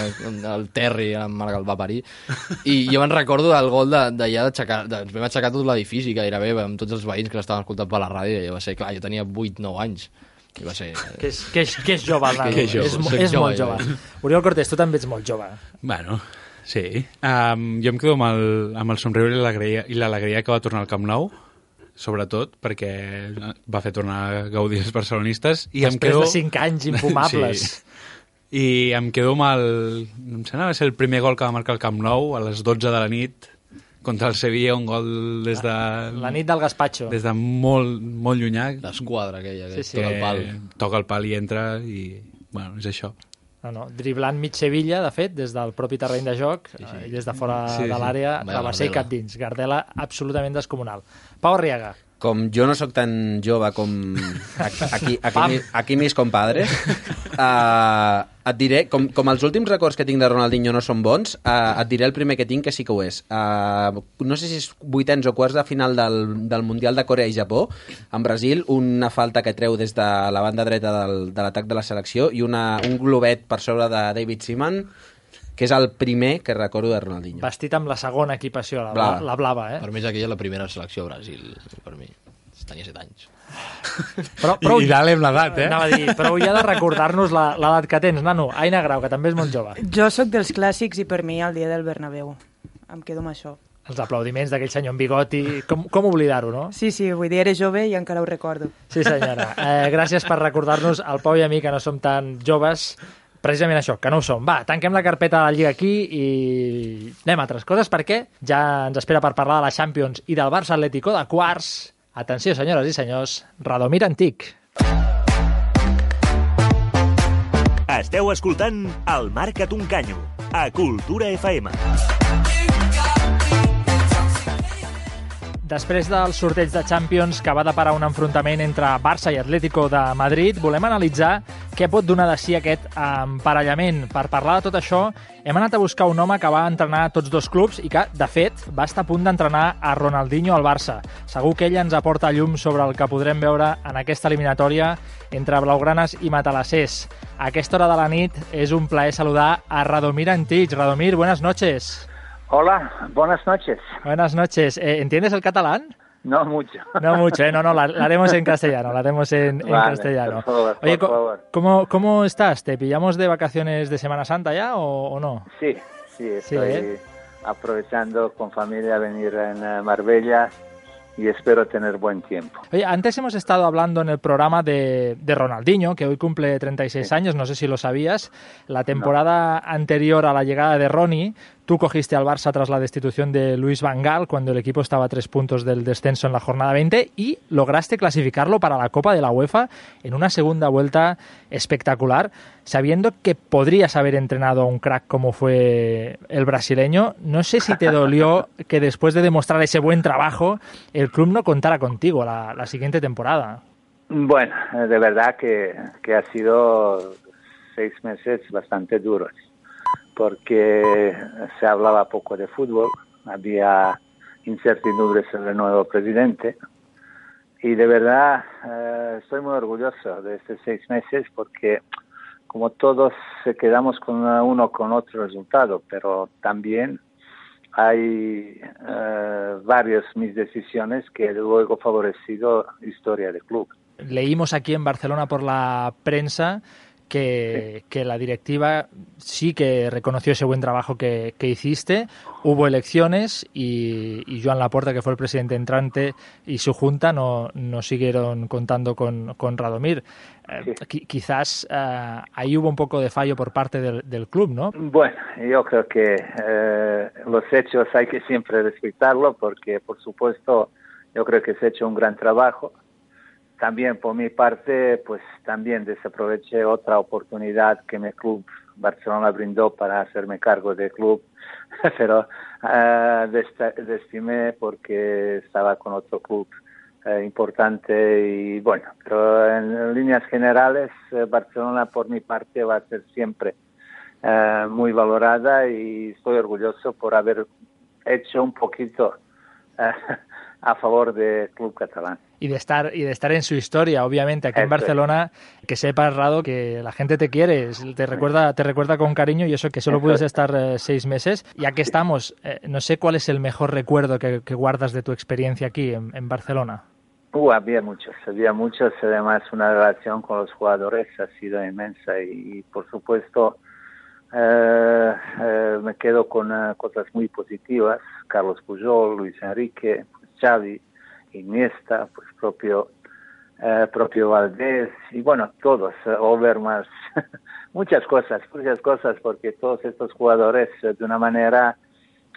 S13: el Terry amb el que el va parir i jo me'n recordo del gol d'allà d'aixecar de, ens vam aixecar tot l'edifici gairebé amb tots els veïns que l'estaven escoltant per la ràdio i va ser, clar, jo tenia 8-9 anys i va ser...
S2: Que és, que és, que és jove, el nano.
S13: Que és jove,
S2: és,
S13: soc
S2: és molt
S13: jove,
S2: jove.
S13: jo.
S2: Oriol Cortés, tu també ets molt jove.
S15: Bueno, sí. Um, jo em quedo amb el, amb el somriure i l'alegria que va tornar al Camp Nou, sobretot perquè va fer tornar a gaudir els barcelonistes. I em
S2: Després
S15: quedo...
S2: de cinc anys infumables.
S15: Sí. I em quedo amb el... Em sembla que va ser el primer gol que va marcar el Camp Nou a les 12 de la nit contra el Sevilla, un gol des de...
S2: La nit del Gaspacho.
S15: Des de molt, molt llunyà.
S13: L'esquadra aquella, que
S2: Sí, sí.
S13: toca el pal.
S15: Toca el pal i entra i... Bueno, és això.
S2: No, no, driblant mig Sevilla, de fet, des del propi terreny de joc, sí, sí. i des de fora
S15: Sí,
S2: de
S15: sí.
S2: l'àrea,
S15: Vaya
S2: travesser cap dins. Gardela absolutament descomunal. Pau Arriaga.
S14: Com jo no sóc tan jove com aquí, aquí, aquí, mi- aquí mis compadres, uh, et diré, com, com els últims records que tinc de Ronaldinho no són bons, uh, et diré el primer que tinc que sí que ho és. Uh, no sé si és vuitens o quarts de final del, del Mundial de Corea i Japó, en Brasil, una falta que treu des de la banda dreta del, de l'atac de la selecció i una, un globet per sobre de David Seaman, que és el primer que recordo de Ronaldinho.
S2: Vestit amb la segona equipació, la
S14: Blava.
S2: la blava eh?
S13: Per mi és aquella la primera selecció a Brasil, per mi. Tenia 7 anys.
S2: Però,
S15: I dale amb l'edat, eh?
S2: Anava a dir, prou ja de recordar-nos la- l'edat que tens, nano. Aina Grau, que també és molt jove.
S6: Jo sóc dels clàssics i per mi el dia del Bernabéu. Em quedo amb això.
S2: Els aplaudiments d'aquell senyor amb bigoti. Com, com oblidar-ho, no?
S6: Sí, sí, vull dir, era jove i encara ho recordo.
S2: Sí, senyora. Eh, gràcies per recordar-nos, al Pau i a mi, que no som tan joves, precisament això, que no ho som. Va, tanquem la carpeta de la Lliga aquí i anem a altres coses, perquè ja ens espera per parlar de la Champions i del Barça Atlético de quarts. Atenció, senyores i senyors, Radomir Antic.
S3: Esteu escoltant el Marca't un canyo, a Cultura FM.
S2: Després del sorteig de Champions que va deparar un enfrontament entre Barça i Atlético de Madrid, volem analitzar què pot donar de si aquest emparellament. Per parlar de tot això, hem anat a buscar un home que va entrenar tots dos clubs i que, de fet, va estar a punt d'entrenar a Ronaldinho al Barça. Segur que ell ens aporta llum sobre el que podrem veure en aquesta eliminatòria entre blaugranes i matalassers. A aquesta hora de la nit és un plaer saludar a Radomir Antich. Radomir, buenas noches.
S23: Hola, buenas noches.
S2: Buenas noches. Eh, ¿Entiendes el catalán?
S23: No mucho.
S2: No mucho, ¿eh? No, no, la, la haremos en castellano, la haremos en, castellano.
S23: por favor,
S2: Oye,
S23: por favor.
S2: ¿cómo, ¿cómo estás? ¿Te pillamos de vacaciones de Semana Santa ya o, o no?
S23: Sí, sí,
S2: Sí,
S23: estoy
S2: ¿eh?
S23: aprovechando con familia venir en eh, Marbella y espero tener buen tiempo.
S2: Oye, antes hemos estado hablando en el programa de, de Ronaldinho, que hoy cumple 36 años, no sé si lo sabías. La temporada anterior a la llegada de Ronnie, tú cogiste al Barça tras la destitución de Luis Van Gaal, cuando el equipo estaba a tres puntos del descenso en la jornada 20, y lograste clasificarlo para la Copa de la UEFA en una segunda vuelta espectacular, sabiendo que podrías haber entrenado a un crack como fue el brasileño. No sé si te dolió que después de demostrar ese buen trabajo, el club no contara contigo la, la siguiente temporada.
S23: Bueno, de verdad que, que ha sido seis meses bastante duros, porque se hablaba poco de fútbol, había incertidumbres sobre el nuevo presidente, y de verdad eh, estoy muy orgulloso de estos seis meses porque como todos quedamos con uno con otro resultado, pero también hay eh, varias mis decisiones que luego favorecido historia del club.
S2: Leímos aquí en Barcelona por la prensa que, que, la directiva sí que reconoció ese buen trabajo que, que hiciste. Hubo elecciones y, y, Joan Laporta, que fue el presidente entrante, y su junta no, no siguieron contando con, con Radomir. Eh, qui- quizás eh, ahí hubo un poco de fallo por parte del, del club, ¿no?
S23: Bueno, yo creo que eh, los hechos hay que siempre respetarlo porque, por supuesto, yo creo que se ha hecho un gran trabajo. También por mi parte, pues también desaproveché otra oportunidad que mi club Barcelona brindó para hacerme cargo del club, pero uh, desestimé porque estaba con otro club uh, importante y bueno, pero en líneas generales uh, Barcelona por mi parte va a ser siempre eh, muy valorada y estoy orgulloso por haber hecho un poquito eh, a favor del club catalán
S2: y de estar y de estar en su historia obviamente aquí en Barcelona que sepas Rado que la gente te quiere te recuerda te recuerda con cariño y eso que solo puedes estar eh, seis meses ya que estamos eh, no sé cuál es el mejor recuerdo que, que guardas de tu experiencia aquí en, en Barcelona
S23: Uh, había muchos, había muchos. Además, una relación con los jugadores ha sido inmensa y, y por supuesto, eh, eh, me quedo con uh, cosas muy positivas. Carlos Pujol, Luis Enrique, Xavi, Iniesta, pues propio, eh, propio Valdés y bueno, todos, Overmars, muchas cosas, muchas cosas, porque todos estos jugadores eh, de una manera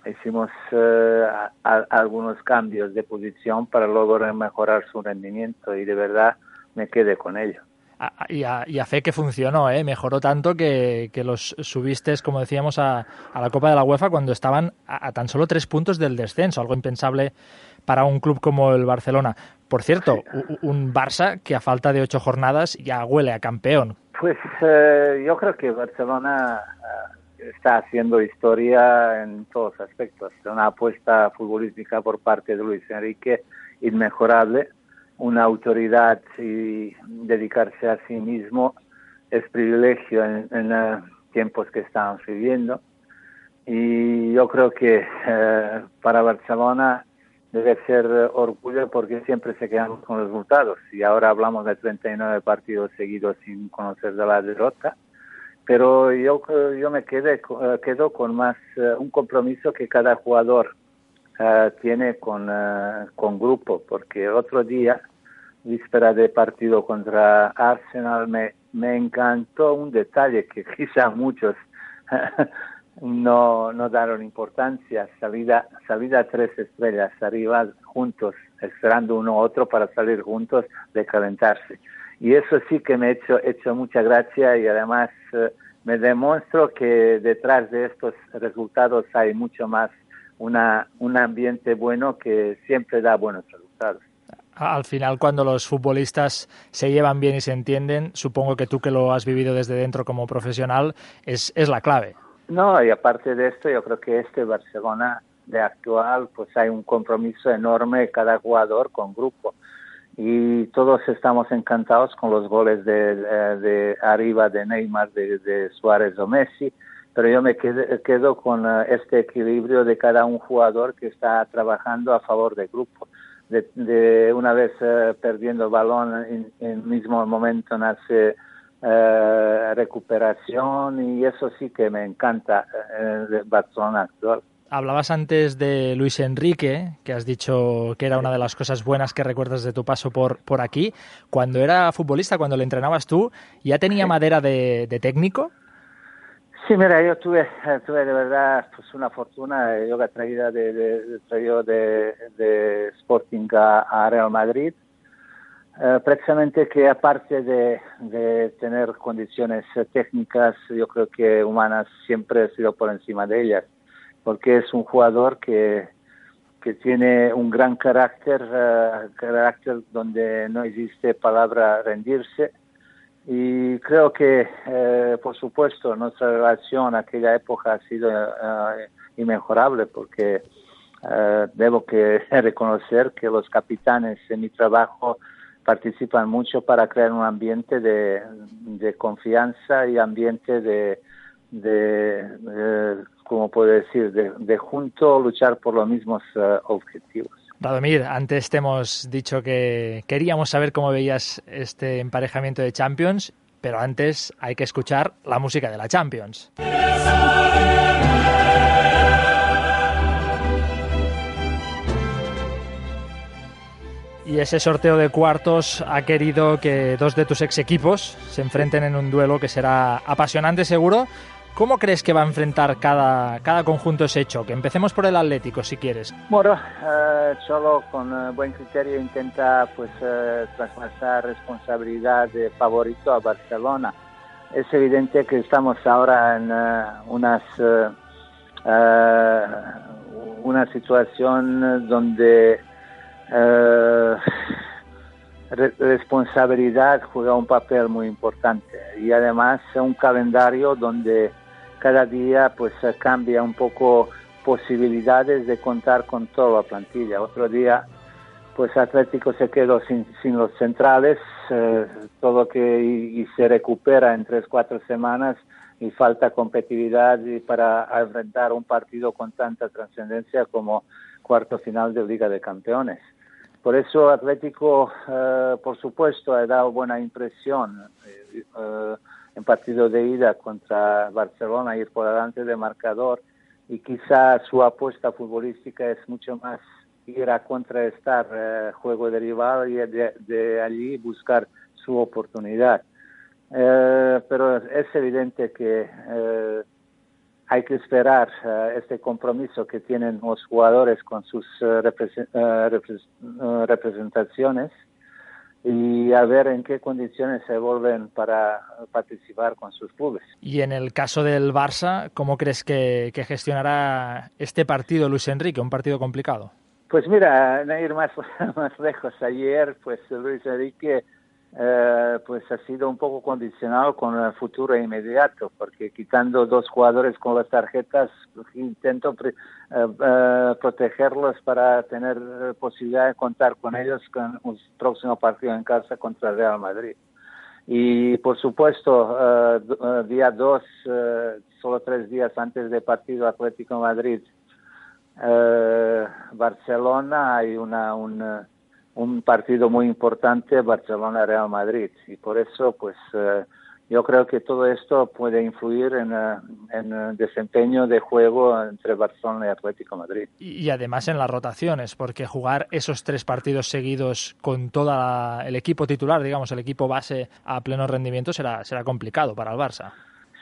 S23: hicimos eh, algunos cambios de posición para luego mejorar su rendimiento y de verdad me quedé con ello.
S2: A, y, a, y, a, fe que funcionó, ¿eh? mejoró tanto que, que los subiste, como decíamos, a, a, la Copa de la UEFA cuando estaban a, tan solo tres puntos del descenso, algo impensable para un club como el Barcelona. Por cierto, un Barça que a falta de ocho jornadas ya huele a campeón.
S23: Pues eh, yo creo que Barcelona uh, está haciendo historia en todos aspectos. Una apuesta futbolística por parte de Luis Enrique inmejorable una autoridad y dedicarse a sí mismo es privilegio en, tiempos que estamos viviendo. Y yo creo que uh, para Barcelona debe ser orgullo porque siempre se quedamos con resultados. Y ahora hablamos de 39 partidos seguidos sin conocer de la derrota. Pero yo, yo me quedé, uh, quedo con más un compromiso que cada jugador Uh, tiene con, uh, con grupo, porque otro día, víspera de partido contra Arsenal, me, me encantó un detalle que quizá muchos no, no daron importancia, salida, salida tres estrellas arriba juntos, esperando uno a otro para salir juntos de calentarse. Y eso sí que me ha hecho, hecho mucha gracia y además uh, me demuestro que detrás de estos resultados hay mucho más una, un ambiente bueno que siempre da buenos resultados.
S2: Al final, cuando los futbolistas se llevan bien y se entienden, supongo que tú que lo has vivido desde dentro como profesional, es, es la clave.
S23: No, y aparte de esto, yo creo que este Barcelona de actual, pues hay un compromiso enorme cada jugador con grupo. Y todos estamos encantados con los goles de, de, de arriba de Neymar, de, de Suárez o Messi, pero yo me quedo, quedo con uh, este equilibrio de cada un jugador que está trabajando a favor del grupo. De, de una vez uh, perdiendo el balón, en, el mismo momento nace uh, recuperación y eso sí que me encanta de Barcelona actual.
S2: Hablabas antes de Luis Enrique, que has dicho que era una de las cosas buenas que recuerdas de tu paso por, por aquí. Cuando era futbolista, cuando le entrenabas tú, ¿ya tenía madera de, de técnico?
S23: Sí, mira, yo tuve, tuve de verdad pues una fortuna, yo la traída de, de, traído de, Sporting a, Real Madrid, eh, precisamente que aparte de, de, tener condiciones técnicas, yo creo que humanas siempre he sido por encima de ellas, porque es un jugador que, que tiene un gran carácter, eh, carácter donde no existe palabra rendirse. Y creo que, eh, por supuesto, nuestra relación aquella época ha sido eh, inmejorable porque eh, debo que reconocer que los capitanes en mi trabajo participan mucho para crear un ambiente de, confianza y ambiente de, de eh, como puedo decir, de, de, junto luchar por los mismos uh, objetivos.
S2: Radomir, antes te hemos dicho que queríamos saber cómo veías este emparejamiento de Champions, pero antes hay que escuchar la música de la Champions. Y ese sorteo de cuartos ha querido que dos de tus ex equipos se enfrenten en un duelo que será apasionante seguro. ¿Cómo crees que va a enfrentar cada, cada conjunto ese choque? Empecemos por el Atlético, si quieres.
S23: Bueno, eh, Cholo con eh, buen criterio intenta pues eh, traspasar responsabilidad de favorito a Barcelona. Es evidente que estamos ahora en eh, unas, eh, una situación donde re- responsabilidad juega un papel muy importante y además un calendario donde cada día pues eh, cambia un poco posibilidades de contar con toda la plantilla. Otro día pues Atlético se quedó sin, sin los centrales, eh, todo que y, se recupera en tres, cuatro semanas y falta competitividad para enfrentar un partido con tanta trascendencia como cuarto final de Liga de Campeones. Por eso Atlético, eh, por supuesto, ha dado buena impresión eh, eh, en partido de ida contra Barcelona, ir por delante de marcador y quizá su apuesta futbolística es mucho más ir a contrarrestar eh, juego de y de, allí buscar su oportunidad. Eh, pero es evidente que eh, hay que esperar este compromiso que tienen los jugadores con sus represe- repres- representaciones y a ver en qué condiciones se vuelven para participar con sus clubes.
S2: Y en el caso del Barça, ¿cómo crees que, que gestionará este partido Luis Enrique? Un partido complicado.
S23: Pues mira, no ir más, más lejos. Ayer, pues Luis Enrique eh, pues ha sido un poco condicionado con el futuro inmediato, porque quitando dos jugadores con las tarjetas, pues, intento eh, eh, protegerlos para tener eh, posibilidad de contar con ellos con un próximo partido en casa contra el Real Madrid. Y por supuesto, día 2, solo tres días antes del partido Atlético Madrid, Barcelona hay una, una- un partido muy importante Barcelona-Real Madrid y por eso pues eh, yo creo que todo esto puede influir en, eh, en el desempeño de juego entre Barcelona y Atlético Madrid.
S2: Y, además en las rotaciones, porque jugar esos tres partidos seguidos con todo el equipo titular, digamos, el equipo base a pleno rendimiento será, será complicado para el Barça.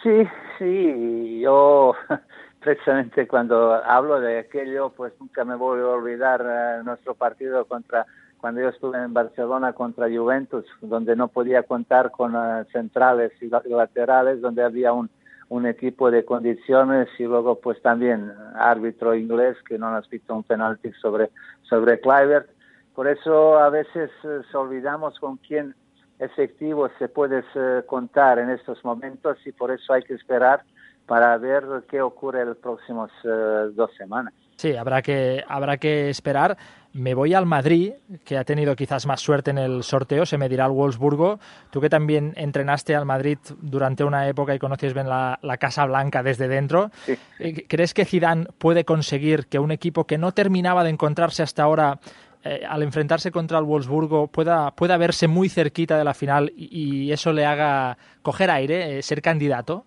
S23: Sí, sí, yo precisamente cuando hablo de aquello, pues nunca me voy a olvidar eh, nuestro partido contra cuando yo estuve en Barcelona contra Juventus, donde no podía contar con eh, centrales y la- y laterales, donde había un, un equipo de condiciones y luego pues también árbitro inglés que no nos pitó un penalti sobre, sobre Kluivert. Por eso a veces se olvidamos con quién efectivo se puede eh, contar en estos momentos y por eso hay que esperar para ver qué ocurre las próximas dos semanas.
S2: Sí, habrá que, habrá que esperar. Me voy al Madrid, que ha tenido quizás más suerte en el sorteo, se medirá al Wolfsburgo. Tú que también entrenaste al Madrid durante una época y conoces bien la, la Casa Blanca desde dentro, eh, ¿crees que Zidane puede conseguir que un equipo que no terminaba de encontrarse hasta ahora, eh, al enfrentarse contra el Wolfsburgo, pueda, pueda verse muy cerquita de la final y, y eso le haga coger aire, eh, ser candidato?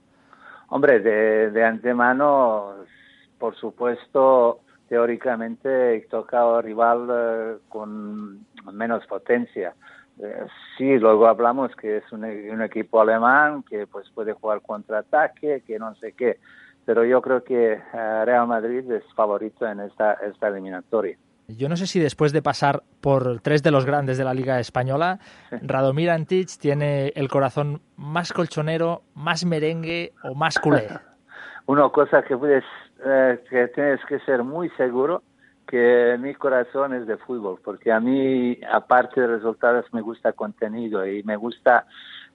S23: Hombre, de, de antemano, por supuesto, teóricamente toca al rival eh, con menos potencia. Eh, sí, luego hablamos que es un, un equipo alemán que pues puede jugar contraataque, que no sé qué, pero yo creo que eh, Real Madrid es favorito en esta, esta eliminatoria.
S2: Yo no sé si después de pasar por tres de los grandes de la Liga Española, Radomir Antich tiene el corazón más colchonero, más merengue o más culé.
S23: Una cosa que puedes, eh, que tienes que ser muy seguro que mi corazón es de fútbol, porque a mí, aparte de resultados, me gusta contenido y me gusta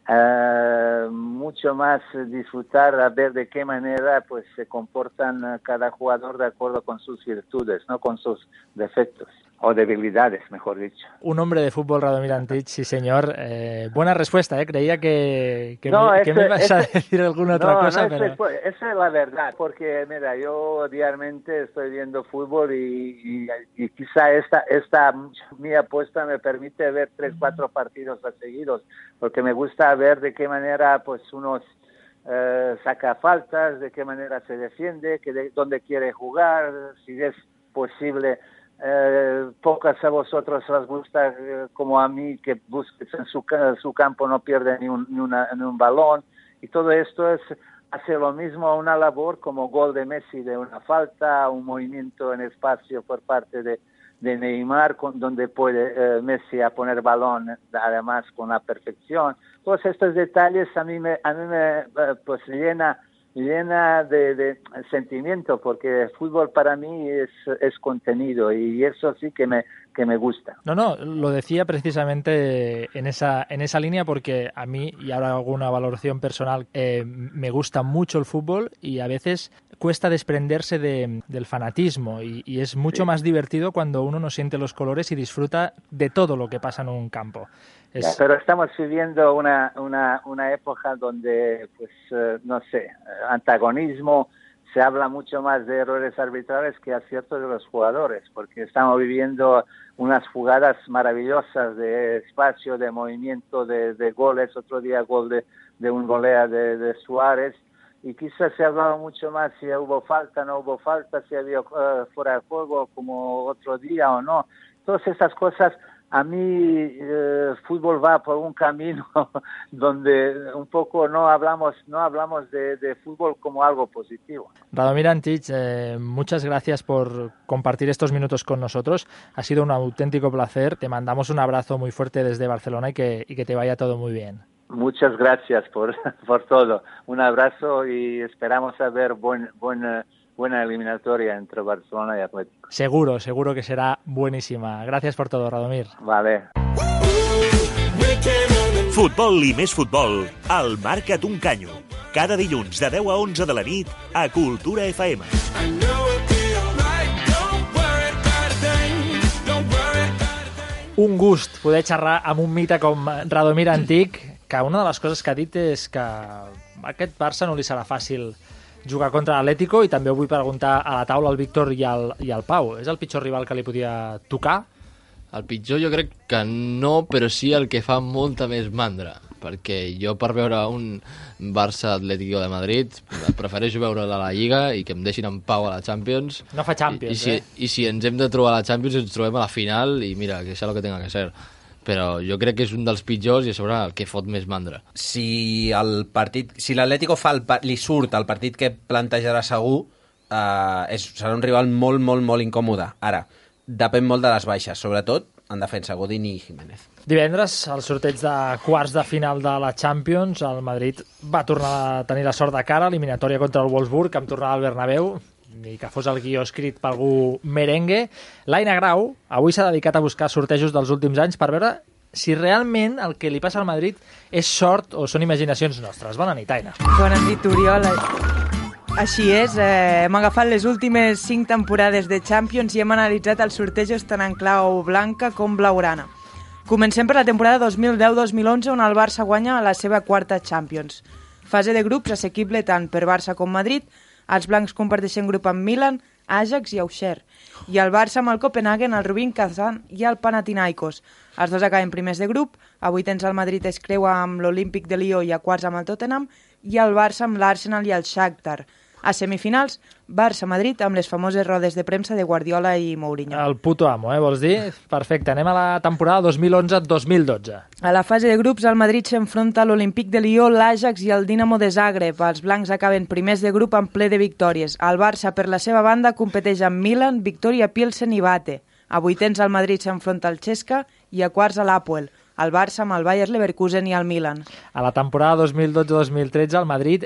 S23: eh, mucho más disfrutar a ver de qué manera pues se comportan eh, cada jugador de acuerdo con sus virtudes, no con sus defectos o debilidades, mejor dicho.
S2: Un hombre de fútbol, Radomir Antich, sí señor. Eh, buena respuesta, ¿eh? creía que, que,
S23: No,
S2: me, que me ibas a decir alguna otra
S23: no,
S2: cosa,
S23: no,
S2: pero...
S23: esa es la verdad, porque mira, yo diariamente estoy viendo fútbol y, y- y quizá esta, esta mi apuesta me permite ver tres, cuatro partidos a seguidos, porque me gusta ver de qué manera pues uno eh, saca faltas, de qué manera se defiende, que de, dónde quiere jugar, si es posible. Eh, pocas a vosotros les gusta eh, como a mí que busques en su, su campo no pierde ni un, ni, una- ni un balón y todo esto es hace lo mismo una labor como gol de Messi de una falta, un movimiento en espacio por parte de, de Neymar, con, donde puede eh, Messi a poner balón además con la perfección. Todos estos detalles a mí me, a mí me eh, pues llena llena de, de sentimiento porque el fútbol para mí es, es contenido y eso sí que me, que me gusta.
S2: No, no, lo decía precisamente en esa, en esa línea porque a mí, y ahora hago una valoración personal, eh, me gusta mucho el fútbol y a veces cuesta desprenderse de- del fanatismo y, y es mucho más divertido cuando uno no siente los colores y disfruta de todo lo que pasa en un campo.
S23: Pero estamos viviendo una, una, una época donde, pues, eh, no sé, antagonismo, se habla mucho más de errores arbitrales que aciertos de los jugadores, porque estamos viviendo unas jugadas maravillosas de espacio, de movimiento, de, de goles, otro día gol de, de un golea de, Suárez, y quizás se hablaba mucho más si hubo falta, no hubo falta, si había eh, fuera de juego como otro día o no. Todas esas cosas, a mí eh, fútbol va por un camino donde un poco no hablamos, no hablamos de, de fútbol como algo positivo.
S2: Radomir Antich, eh, muchas gracias por compartir estos minutos con nosotros. Ha sido un auténtico placer. Te mandamos un abrazo muy fuerte desde Barcelona y que, y que te vaya todo muy bien.
S23: Muchas gracias por, por todo. Un abrazo y esperamos a ver buen, buena, eliminatoria entre Barcelona y Atlético.
S2: Seguro, seguro que será buenísima. Gracias por todo, Radomir.
S23: Vale.
S3: Futbol i més futbol, al Marca't un canyo. Cada dilluns de 10 a 11 de la nit a Cultura FM.
S2: Un gust poder xerrar amb un mite com Radomir Antic, que una de les coses que ha dit és que a aquest Barça no li serà fàcil jugar contra l'Atlético i també ho vull preguntar a la taula al Víctor i al, i al Pau. És el pitjor rival que li podia tocar?
S13: El pitjor jo crec que no, però sí el que fa molta més mandra, perquè jo per veure un Barça Atlético de Madrid prefereixo veure a la Lliga i que em deixin en pau a la Champions.
S2: No fa Champions,
S13: I, i, si,
S2: eh?
S13: I si ens hem de trobar a la Champions ens trobem a la final i mira, que sea lo que tenga que ser. Però jo crec que és un dels pitjors i a sobre el que fot més mandra.
S14: si el partit, si l'Atlético fa el, li surt el partit que plantejarà segur, eh, és, serà un rival molt, molt, molt incòmode. Ara, depèn molt de les baixes, sobretot en defensa, Godín i Jiménez.
S2: Divendres, al sorteig de quarts de final de la Champions, el Madrid va tornar a tenir la sort de cara, eliminatòria contra el Wolfsburg, amb tornada al Bernabéu, ni que fos el guió escrit per algú merengue. L'Aina Grau avui s'ha dedicat a buscar sortejos dels últims anys per veure si realment el que li passa al Madrid és sort o són imaginacions nostres. Bona nit, Aina.
S6: Bona nit, Oriol. Així és, eh, hem agafat les últimes cinc temporades de Champions i hem analitzat els sortejos tant en clau blanca com blaugrana. Comencem per la temporada 2010-2011 on el Barça guanya la seva quarta Champions. Fase de grups assequible tant per Barça com Madrid, els blancs comparteixen grup amb Milan, Ajax i Auxerre, i el Barça amb el Copenhagen, el Rubin Kazan i el Panathinaikos. Els dos acaben primers de grup, a vuitens el Madrid es creua amb l'Olímpic de Lió i a quarts amb el Tottenham, i el Barça amb l'Arsenal i el Shakhtar. A semifinals, Barça-Madrid amb les famoses rodes de premsa de Guardiola i Mourinho.
S2: El puto amo, eh, vols dir? Perfecte, anem a la temporada 2011-2012.
S6: A la fase de grups, el Madrid s'enfronta a l'Olímpic de Lió, l'Ajax i el Dinamo de Zagreb. Els blancs acaben primers de grup en ple de victòries. El Barça, per la seva banda, competeix amb Milan, Victoria Pilsen i Bate. A vuitens, el Madrid s'enfronta al Xesca i a quarts a l'Apoel. El Barça amb el Bayer Leverkusen i el Milan.
S2: A la temporada 2012-2013 el Madrid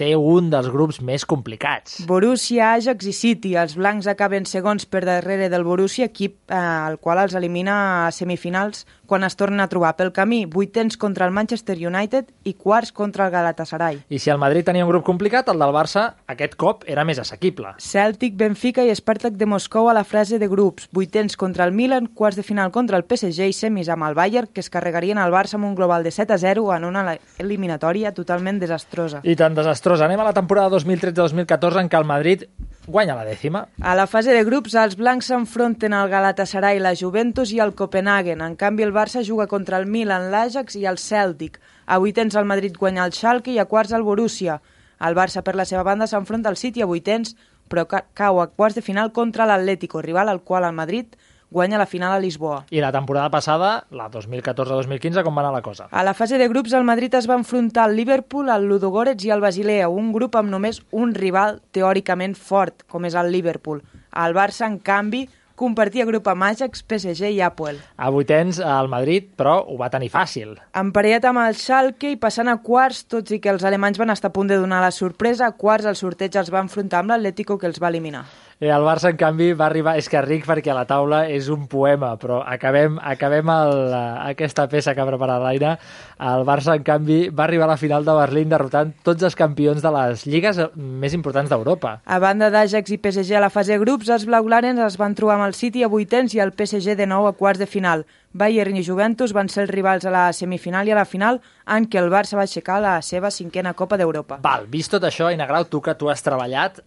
S2: té un dels grups més complicats.
S6: Borussia, Ajax i City. Els blancs acaben segons per darrere del Borussia, equip eh, el qual els elimina a semifinals quan es tornen a trobar pel camí. Vuitens contra el Manchester United i quarts contra el Galatasaray.
S2: I si el Madrid tenia un grup complicat, el del Barça aquest cop era més assequible.
S6: Celtic, Benfica i Spartak de Moscou a la frase de grups. Vuitens contra el Milan, quarts de final contra el PSG i semis amb el Bayern, que es carregarien al Barça amb un global de 7 a 0 en una eliminatòria totalment desastrosa.
S2: I tan desastrosa. Anem a la temporada 2013-2014 en què el Madrid guanya la dècima.
S6: A la fase de grups, els blancs s'enfronten al Galatasaray, la Juventus i el Copenhagen. En canvi, el Barça juga contra el Milan, l'Ajax i el Celtic. A vuitens el Madrid guanya el Schalke i a quarts el Borussia. El Barça, per la seva banda, s'enfronta al City a vuitens, però ca cau a quarts de final contra l'Atlético, rival al qual el Madrid guanya la final a Lisboa.
S2: I la temporada passada, la 2014-2015, com va anar la cosa?
S6: A la fase de grups, el Madrid es va enfrontar al Liverpool, al Ludogorets i al Basilea, un grup amb només un rival teòricament fort, com és el Liverpool. El Barça, en canvi, compartia grup amb Ajax, PSG i Apoel.
S2: A vuitens, el Madrid, però ho va tenir fàcil.
S6: Emparellat amb el Schalke i passant a quarts, tots i que els alemanys van estar a punt de donar la sorpresa, a quarts el sorteig els va enfrontar amb l'Atlético que els va eliminar.
S2: Eh, el Barça, en canvi, va arribar... És que ric perquè a la taula és un poema, però acabem, acabem el, aquesta peça que ha preparat l'Aina. El Barça, en canvi, va arribar a la final de Berlín derrotant tots els campions de les lligues més importants d'Europa.
S6: A banda d'Ajax i PSG a la fase de grups, els blaugrans es van trobar amb el City a vuitens i el PSG de nou a quarts de final. Bayern i Juventus van ser els rivals a la semifinal i a la final en què el Barça va aixecar la seva cinquena Copa d'Europa.
S2: Val, vist tot això, Aina Grau, tu que tu has treballat,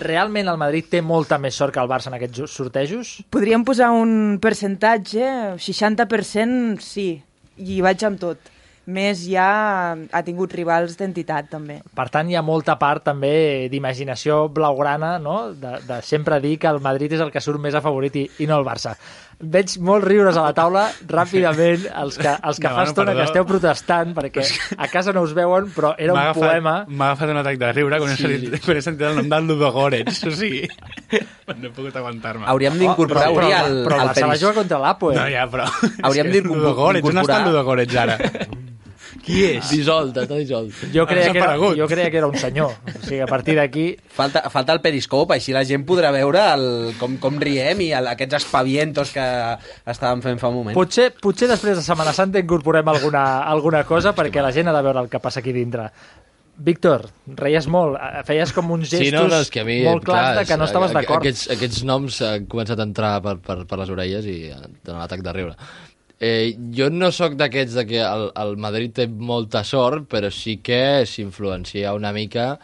S2: realment el Madrid té molta més sort que el Barça en aquests sortejos?
S6: Podríem posar un percentatge, 60% sí, i vaig amb tot. Més ja ha tingut rivals d'entitat, també.
S2: Per tant, hi ha molta part també d'imaginació blaugrana, no? De, de sempre dir que el Madrid és el que surt més afavorit i, i no el Barça. Veig molts riures a la taula ràpidament, els que, els que
S15: No,
S2: fa
S15: no,
S2: estona
S15: perdó.
S2: que esteu protestant, perquè a casa no us veuen, però era un
S15: agafat-
S2: poema...
S15: M'ha agafat un atac de riure quan,
S2: Sí.
S15: he, sentit, quan he sentit el nom del Ludogorets. O sigui, no he pogut aguantar-me.
S14: Hauríem d'incorporar
S2: Oh, però,
S14: avui
S2: però,
S14: el,
S2: però el
S14: el
S2: Barça va
S14: Peris.
S2: jugar contra l'Apoel.
S15: No, ja, però...
S14: Hauríem d'incorporar-
S15: Ludogorets, on està el Ludogorets ara? Qui és?
S13: Dissolt, està dissolt.
S2: Jo creia, que era, jo creia que era un senyor. O sigui, a partir d'aquí...
S14: Falta, falta el periscope, així la gent podrà veure el, com, com riem i el, aquests espavientos que estàvem fent fa un moment.
S2: Potser, potser després de Setmana Santa incorporem alguna, alguna cosa perquè la gent ha de veure el que passa aquí dintre. Víctor, reies molt, feies com uns gestos
S13: Sí, no, no, és que a mi,
S2: molt clars
S13: clar,
S2: de que no estaves
S13: a-
S2: d'acord.
S13: Aquests, aquests noms han començat a entrar per, per, per les orelles i donar l'atac de riure. Eh, jo no sóc d'aquests de que el, el Madrid té molta sort, però sí que s'influencia una mica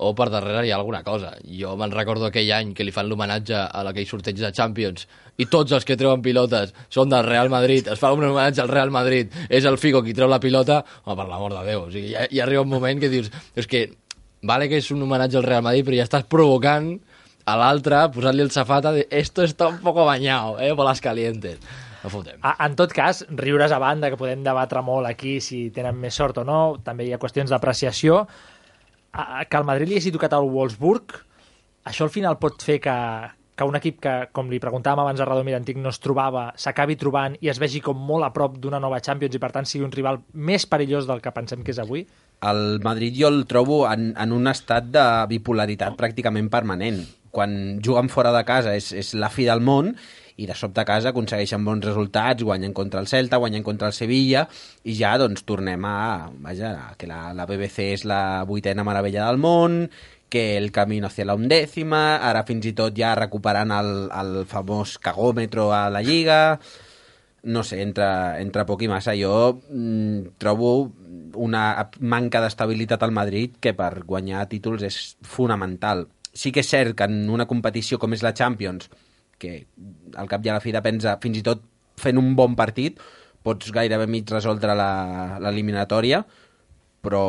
S13: o per darrere hi ha alguna cosa. Jo me'n recordo aquell any que li fan l'homenatge a aquell sorteig de Champions i tots els que treuen pilotes són del Real Madrid, es fa un homenatge al Real Madrid, és el Figo qui treu la pilota, home, per l'amor de Déu, o sigui, ja, ja arriba un moment que dius, és que vale que és un homenatge al Real Madrid, però ja estàs provocant a l'altre, posant-li el safata de esto está un poco bañado, eh, bolas calientes. No fotem.
S2: A- En tot cas, riures a banda, que podem debatre molt aquí si tenen més sort o no, també hi ha qüestions d'apreciació. A- Que el Madrid li hagi tocat al Wolfsburg, això al final pot fer que, que un equip que, com li preguntàvem abans a Radomir Antic, no es trobava, s'acabi trobant i es vegi com molt a prop d'una nova Champions i per tant sigui un rival més perillós del que pensem que és avui?
S14: El Madrid jo el trobo en, en un estat de bipolaritat pràcticament permanent. Quan juguen fora de casa és, és la fi del món i de sobte a casa aconsegueixen bons resultats, guanyen contra el Celta, guanyen contra el Sevilla i ja doncs tornem a... Vaja, que la, la BBC és la vuitena meravella del món, que el camino hacia la undècima, ara fins i tot ja recuperant el, el famós cagòmetro a la Lliga no sé, entre, entre poc i massa. Jo mm, trobo una manca d'estabilitat al Madrid que per guanyar títols és fonamental. Sí que és cert que en una competició com és la Champions, que al cap i a la fi depens de, fins i tot fent un bon partit, pots gairebé mig resoldre l'eliminatòria, però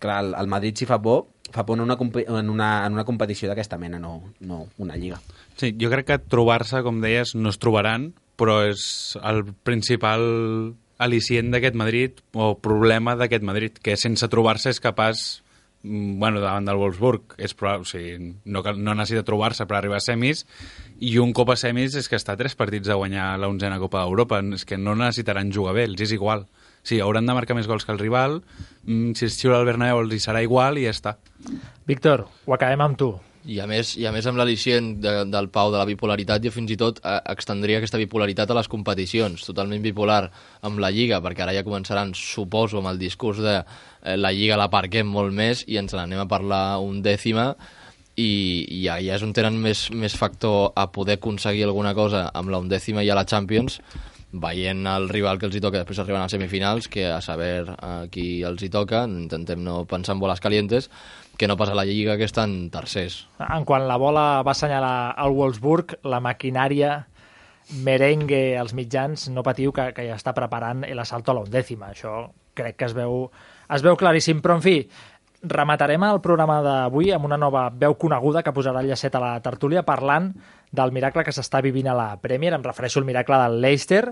S14: clar, el, el Madrid si fa por, fa por en una, en una, en una competició d'aquesta mena, no, no una lliga.
S15: Sí, jo crec que trobar-se, com deies, no es trobaran, però és el principal al·licient d'aquest Madrid o problema d'aquest Madrid, que sense trobar-se és capaç mm, bueno, davant del Wolfsburg, és probable, o sigui, no, no necessita trobar-se per arribar a semis, i un cop a semis és que està a tres partits de guanyar la onzena Copa d'Europa, és que no necessitaran jugar bé, els és igual. Sí, hauran de marcar més gols que el rival, mm, si es xiula el Bernabéu els hi serà igual i ja està.
S2: Víctor, ho acabem amb tu.
S13: I a més, i a més amb l'al·licient de, del Pau de la bipolaritat, jo fins i tot eh, extendria aquesta bipolaritat a les competicions, totalment bipolar amb la Lliga, perquè ara ja començaran, suposo, amb el discurs de eh, la Lliga la parquem molt més i ens n'anem a parlar un dècima i, i ja, ja és on tenen més, més factor a poder aconseguir alguna cosa amb la undècima i a la Champions veient el rival que els hi toca després arriben a semifinals, que a saber a qui els hi toca, intentem no pensar en boles calientes, que no passa la Lliga, que estan tercers.
S2: En quan la bola va assenyalar al Wolfsburg, la maquinària merengue als mitjans, no patiu que, que ja està preparant l'assalto a l'undècima. Això crec que es veu, es veu claríssim. Però, en fi, rematarem el programa d'avui amb una nova veu coneguda que posarà el llacet a la tertúlia parlant del miracle que s'està vivint a la Premier. Em refereixo al miracle del Leicester.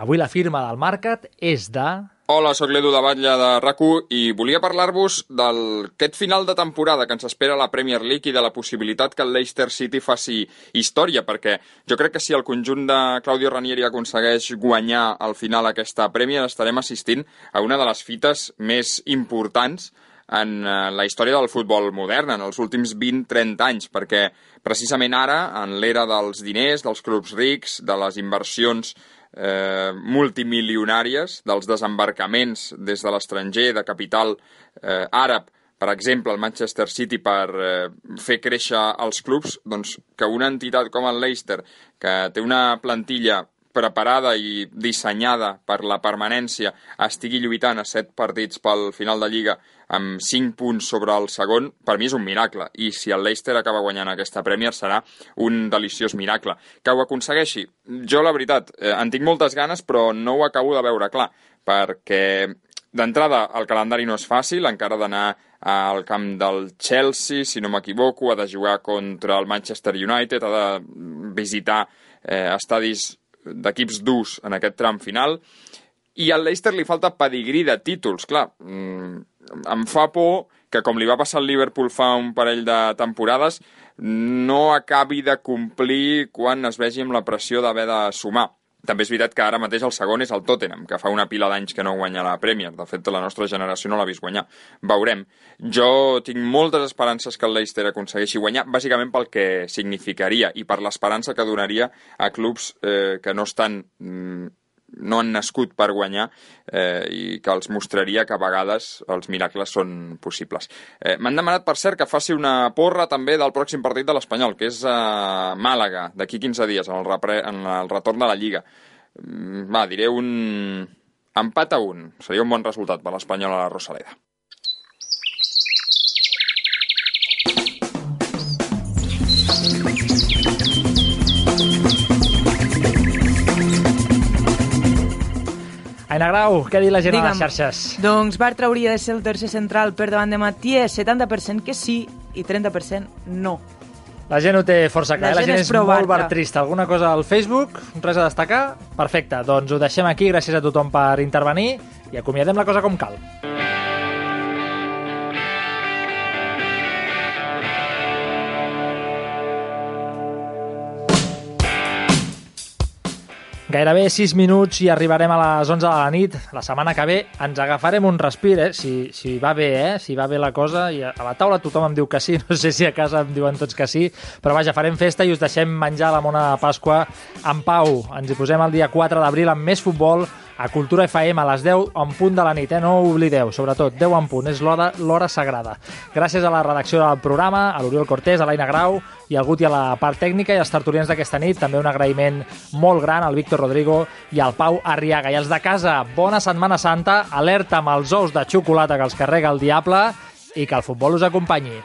S2: Avui la firma del Market és de...
S24: Hola, sóc l'Edu de Batlle de rac i volia parlar-vos d'aquest final de temporada que ens espera la Premier League i de la possibilitat que el Leicester City faci història, perquè jo crec que si el conjunt de Claudio Ranieri aconsegueix guanyar al final aquesta Premier estarem assistint a una de les fites més importants en eh, la història del futbol modern, en els últims 20-30 anys, perquè precisament ara, en l'era dels diners, dels clubs rics, de les inversions eh, multimilionàries, dels desembarcaments des de l'estranger de capital eh, àrab, per exemple, el Manchester City per eh, fer créixer els clubs, doncs que una entitat com el Leicester, que té una plantilla preparada i dissenyada per la permanència estigui lluitant a set partits pel final de Lliga amb 5 punts sobre el segon, per mi és un miracle. I si el Leicester acaba guanyant aquesta Premier serà un deliciós miracle. Que ho aconsegueixi? Jo, la veritat, eh, en tinc moltes ganes, però no ho acabo de veure clar, perquè d'entrada el calendari no és fàcil, encara d'anar al camp del Chelsea, si no m'equivoco, ha de jugar contra el Manchester United, ha de visitar eh, estadis d'equips durs en aquest tram final, i al Leicester li falta pedigrí de títols, clar. Mm, em fa por que, com li va passar al Liverpool fa un parell de temporades, no acabi de complir quan es vegi amb la pressió d'haver de sumar. També és veritat que ara mateix el segon és el Tottenham, que fa una pila d'anys que no guanya la Premier. De fet, la nostra generació no l'ha vist guanyar. Veurem. Jo tinc moltes esperances que el Leicester aconsegueixi guanyar, bàsicament pel que significaria i per l'esperança que donaria a clubs eh, que no estan mm, no han nascut per guanyar eh, i que els mostraria que a vegades els miracles són possibles. Eh, M'han demanat, per cert, que faci una porra també del pròxim partit de l'Espanyol, que és a Màlaga, d'aquí 15 dies, en el, repre, en el retorn de la Lliga. Mm, Va, diré un empat a un. Seria un bon resultat per l'Espanyol a la Rosaleda.
S2: Aina Grau, què ha dit la gent a les
S6: Digue'm.
S2: xarxes?
S6: Doncs Bartra hauria de ser el tercer central per davant de Matié, 70% que sí i 30% no.
S2: La gent ho té força clar,
S6: La
S2: eh? la
S6: gent
S2: gent
S6: és
S2: és molt
S6: Bartra.
S2: bartrista. Alguna cosa al Facebook? Res a destacar? Perfecte, doncs ho deixem aquí, gràcies a tothom per intervenir i acomiadem la cosa com cal. Gairebé 6 minuts i arribarem a les 11 de la nit. La setmana que ve ens agafarem un respir, eh? Si, si va bé, eh? Si va bé la cosa. I a la taula tothom em diu que sí. No sé si a casa em diuen tots que sí. Però vaja, farem festa i us deixem menjar la mona de Pasqua en pau. Ens hi posem el dia 4 d'abril amb més futbol a Cultura FM a les 10 en punt de la nit, eh? No ho oblideu, sobretot 10 en punt, és l'hora sagrada. Gràcies a la redacció del programa, a l'Oriol Cortés, a l'Aina Grau i al Guti a la part tècnica i als tertulians d'aquesta nit. També un agraïment molt gran al Víctor Rodrigo i al Pau Arriaga. I els de casa, bona Setmana Santa, alerta amb els ous de xocolata que els carrega el diable i que el futbol us acompanyi.